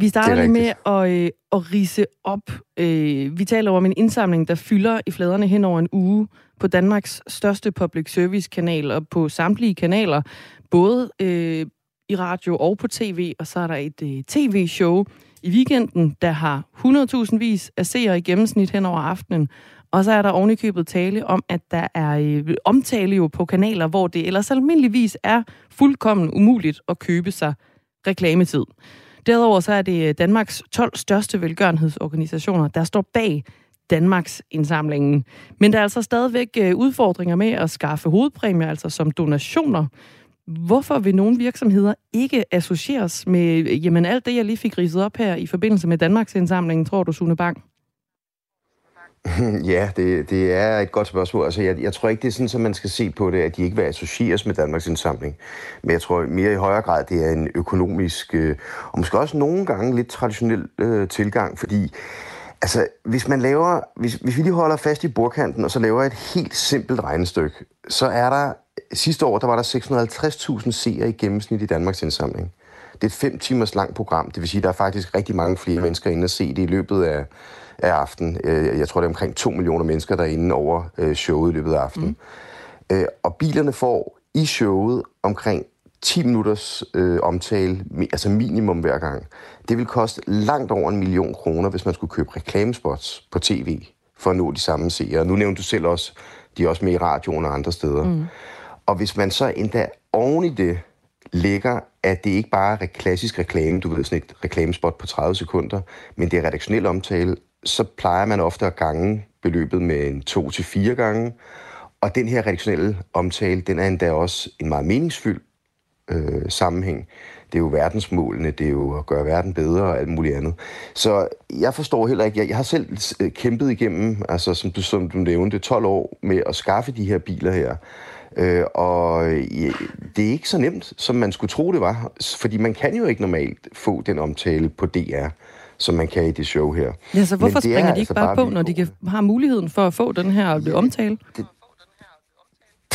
Vi starter lige med at, øh, at rise op. Øh, vi taler om en indsamling, der fylder i fladerne hen over en uge på Danmarks største public service kanal og på samtlige kanaler, både øh, i radio og på tv. Og så er der et øh, tv-show i weekenden, der har 100.000 vis af seere i gennemsnit hen over aftenen. Og så er der ovenikøbet tale om, at der er øh, omtale jo på kanaler, hvor det ellers almindeligvis er fuldkommen umuligt at købe sig reklametid. Derudover så er det øh, Danmarks 12 største velgørenhedsorganisationer, der står bag Danmarks indsamlingen. Men der er altså stadigvæk øh, udfordringer med at skaffe hovedpræmier, altså som donationer. Hvorfor vil nogle virksomheder ikke associeres med øh, jamen, alt det, jeg lige fik ridset op her i forbindelse med Danmarks indsamlingen, tror du, Sune Bang? (laughs) Ja, det, det er et godt spørgsmål. Altså, jeg, jeg tror ikke, det er sådan, at man skal se på det, at de ikke vil associeres med Danmarks indsamling. Men jeg tror mere i højere grad, det er en økonomisk, øh, og måske også nogle gange lidt traditionel øh, tilgang, fordi altså, hvis man laver, hvis, hvis vi lige holder fast i bordkanten, og så laver et helt simpelt regnestykke, så er der, sidste år, der var der 650.000 seere i gennemsnit i Danmarks indsamling. Det er et fem timers langt program, det vil sige, at der er faktisk rigtig mange flere mennesker inde at se det i løbet af, af aftenen. Jeg tror, det er omkring 2 millioner mennesker, der er inde over showet i løbet af aftenen. Mm. Og bilerne får i showet omkring 10 minutters øh, omtale, altså minimum hver gang. Det vil koste langt over en million kroner, hvis man skulle købe reklamespots på tv, for at nå de samme seere. Nu nævnte du selv også, de er også med i radioen og andre steder. Mm. Og hvis man så endda oven i det lægger, at det ikke bare er klassisk reklame, du ved, sådan et reklamespot på 30 sekunder, men det er redaktionel omtale, så plejer man ofte at gange beløbet med en to til fire gange. Og den her redaktionelle omtale, den er endda også en meget meningsfyldt øh, sammenhæng. Det er jo verdensmålene, det er jo at gøre verden bedre og alt muligt andet. Så jeg forstår heller ikke, jeg, jeg har selv øh, kæmpet igennem, altså som du, som du nævnte, 12 år med at skaffe de her biler her. Øh, og ja, det er ikke så nemt, som man skulle tro, det var. Fordi man kan jo ikke normalt få den omtale på DR, som man kan i det show her. Ja, så hvorfor springer de ikke altså bare, på, når de kan, har muligheden for at få den her ja, omtale? Det,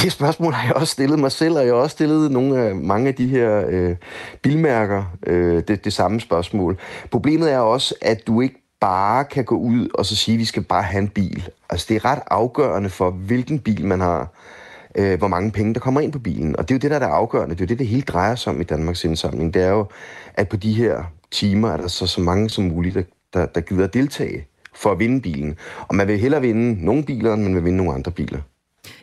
det spørgsmål har jeg også stillet mig selv, og jeg har også stillet nogle af, mange af de her øh, bilmærker øh, det, det samme spørgsmål. Problemet er også, at du ikke bare kan gå ud og så sige, at vi skal bare have en bil. Altså det er ret afgørende for, hvilken bil man har, øh, hvor mange penge der kommer ind på bilen. Og det er jo det, der er det afgørende. Det er jo det, det hele drejer sig om i Danmarks indsamling. Det er jo, at på de her timer er der så, så mange som muligt, der, der, der gider at deltage for at vinde bilen. Og man vil hellere vinde nogle biler, end man vil vinde nogle andre biler.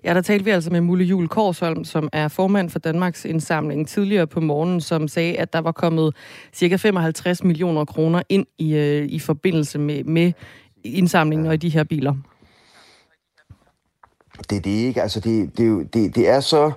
Ja, der talte vi altså med Mulle Jul Korsholm, som er formand for Danmarks Indsamling tidligere på morgen, som sagde, at der var kommet cirka 55 millioner kroner ind i, øh, i forbindelse med, med indsamlingen og i de her biler. Det er det ikke. Altså, det, det, det, det er så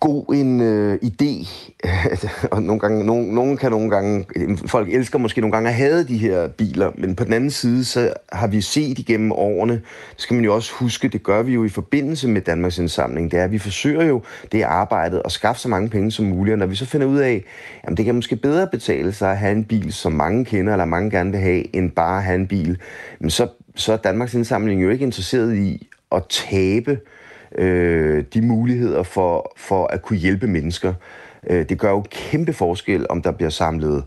god en øh, idé, (laughs) og nogle gange, nogen, nogen kan nogle gange, øh, folk elsker måske nogle gange at have de her biler, men på den anden side, så har vi set igennem årene, det skal man jo også huske, det gør vi jo i forbindelse med Danmarks indsamling, det er, at vi forsøger jo det arbejdet at skaffe så mange penge som muligt, og når vi så finder ud af, jamen det kan måske bedre betale sig at have en bil, som mange kender, eller mange gerne vil have, end bare at have en bil, men så, så er Danmarks indsamling jo ikke interesseret i at tabe øh, øh, de muligheder for, for at kunne hjælpe mennesker. Øh, det gør jo kæmpe forskel, om der bliver samlet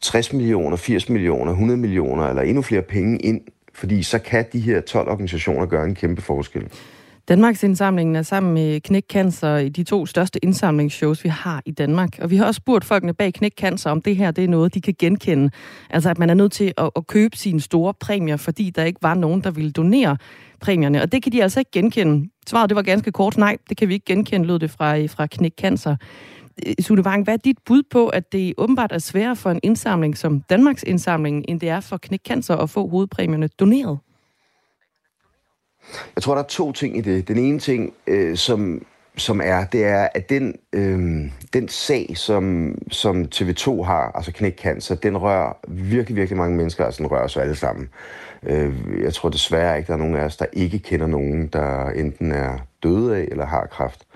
60 millioner, 80 millioner, 100 millioner eller endnu flere penge ind, fordi så kan de her 12 organisationer gøre en kæmpe forskel. Danmarks indsamlingen er sammen med Knæk Cancer i de to største indsamlingsshows, vi har i Danmark. Og vi har også spurgt folkene bag Knæk Cancer, om det her det er noget, de kan genkende. Altså at man er nødt til at, at købe sine store præmier, fordi der ikke var nogen, der ville donere præmierne. Og det kan de altså ikke genkende. Svaret det var ganske kort. Nej, det kan vi ikke genkende, lød det fra, øh, fra Knæk Cancer. Øh, Sune Wang, hvad er dit bud på, at det åbenbart er sværere for en indsamling som Danmarks indsamling, end det er for Knæk Cancer at få hovedpræmierne doneret? Jeg tror, der er to ting i det. Den ene ting, øh, som, som er, det er, at den, øh, den sag, som, som TV2 har, altså Knæk Cancer, den rører virkelig, virkelig mange mennesker, altså den rører os alle sammen. Øh, jeg tror desværre ikke, der er nogen af os, der ikke kender nogen, der enten er døde af eller har kræft.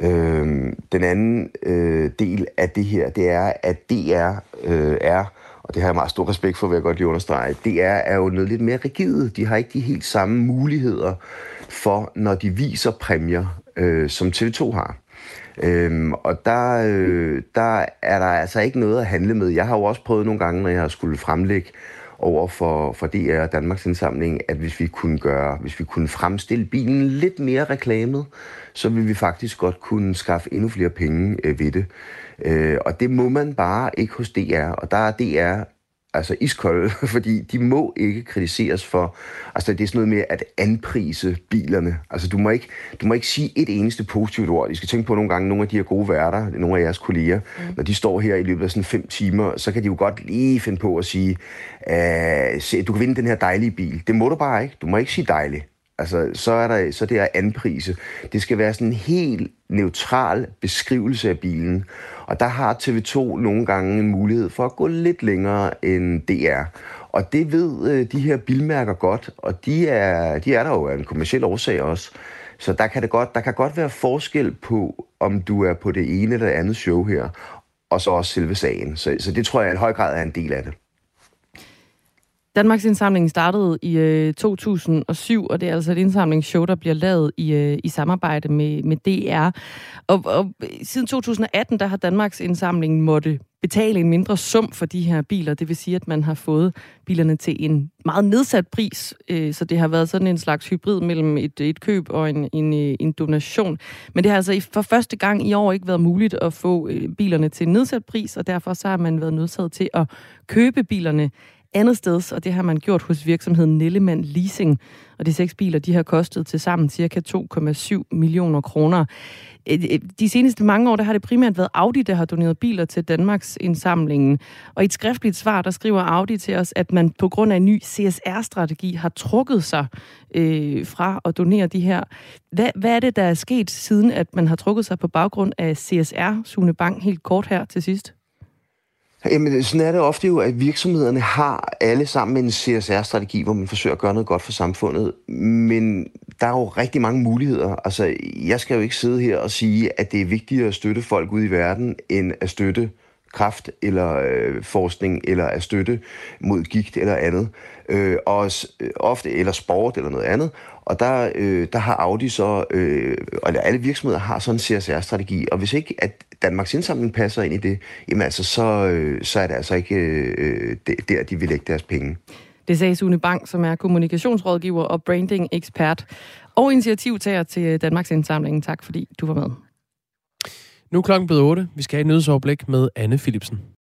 Øh, den anden øh, del af det her, det er, at DR øh, er og det har jeg meget stor respekt for, vil jeg godt lige understrege, DR er, er jo noget lidt mere rigide. De har ikke de helt samme muligheder for, når de viser præmier, øh, som TV2 har. Øhm, og der, øh, der er der altså ikke noget at handle med. Jeg har jo også prøvet nogle gange, når jeg har skulle fremlægge over for, for DR og Danmarks Indsamling, at hvis vi kunne gøre, hvis vi kunne fremstille bilen lidt mere reklamet, så ville vi faktisk godt kunne skaffe endnu flere penge øh, ved det. Øh, og det må man bare ikke hos DR, og der er DR altså iskold, (laughs) fordi de må ikke kritiseres for, altså det er sådan noget med at anprise bilerne. Altså du må ikke, du må ikke sige et eneste positivt ord. I skal tænke på nogle gange, nogle af de her gode værter, nogle af jeres kolleger, mm. når de står her i løbet af sådan fem timer, så kan de jo godt lige finde på at sige, du kan vinde den her dejlige bil. Det må du bare ikke. Du må ikke sige dejlig. Altså, så er der, så det er anprise. Det skal være sådan en helt neutral beskrivelse af bilen. Og der har TV2 nogle gange en mulighed for at gå lidt længere end DR. Og det ved øh, de her bilmærker godt, og de er, de er der jo af en kommersiel årsag også. Så der kan, det godt, der kan godt være forskel på, om du er på det ene eller det andet show her, og så også selve sagen. Så, så det tror jeg i høj grad er en del af det. Danmarks indsamling startede i øh, 2007, og det er altså et indsamlingsshow, der bliver lavet i, øh, i samarbejde med, med DR. Og, og siden 2018, der har Danmarks indsamling måtte betale en mindre sum for de her biler. Det vil sige, at man har fået bilerne til en meget nedsat pris, øh, så det har været sådan en slags hybrid mellem et, et køb og en, en, øh, en donation. Men det har altså for første gang i år ikke været muligt at få øh, bilerne til en nedsat pris, og derfor så har man været nødsaget til at købe bilerne andet sted, og det har man gjort hos virksomheden Nellemann Leasing. Og de seks biler, de har kostet til sammen ca. 2,7 millioner kroner. Øh, øh, de seneste mange år, der har det primært været Audi, der har doneret biler til Danmarks indsamlingen. Og i et skriftligt svar, der skriver Audi til os, at man på grund af en ny CSR-strategi har trukket sig øh, fra at donere de her. Hvad, hvad er det, der er sket siden, at man har trukket sig på baggrund af CSR? Sune Bang, helt kort her til sidst. Jamen, sådan er det ofte jo, at virksomhederne har alle sammen en CSR-strategi, hvor man forsøger at gøre noget godt for samfundet. Men der er jo rigtig mange muligheder. Altså, jeg skal jo ikke sidde her og sige, at det er vigtigere at støtte folk ude i verden, end at støtte kraft eller øh, forskning eller at støtte mod gigt eller andet. Øh, og ofte eller sport eller noget andet. Og der, øh, der har Audi så, øh, eller alle virksomheder har sådan en CSR-strategi, og hvis ikke at Danmarks Indsamling passer ind i det, jamen altså, så, øh, så er det altså ikke øh, der, de vil lægge deres penge. Det sagde Sune Bang, som er kommunikationsrådgiver og branding-ekspert og initiativtager til Danmarks Indsamling. Tak fordi du var med. Nu er klokken blevet 8. Vi skal have et nyhedsoverblik med Anne Philipsen.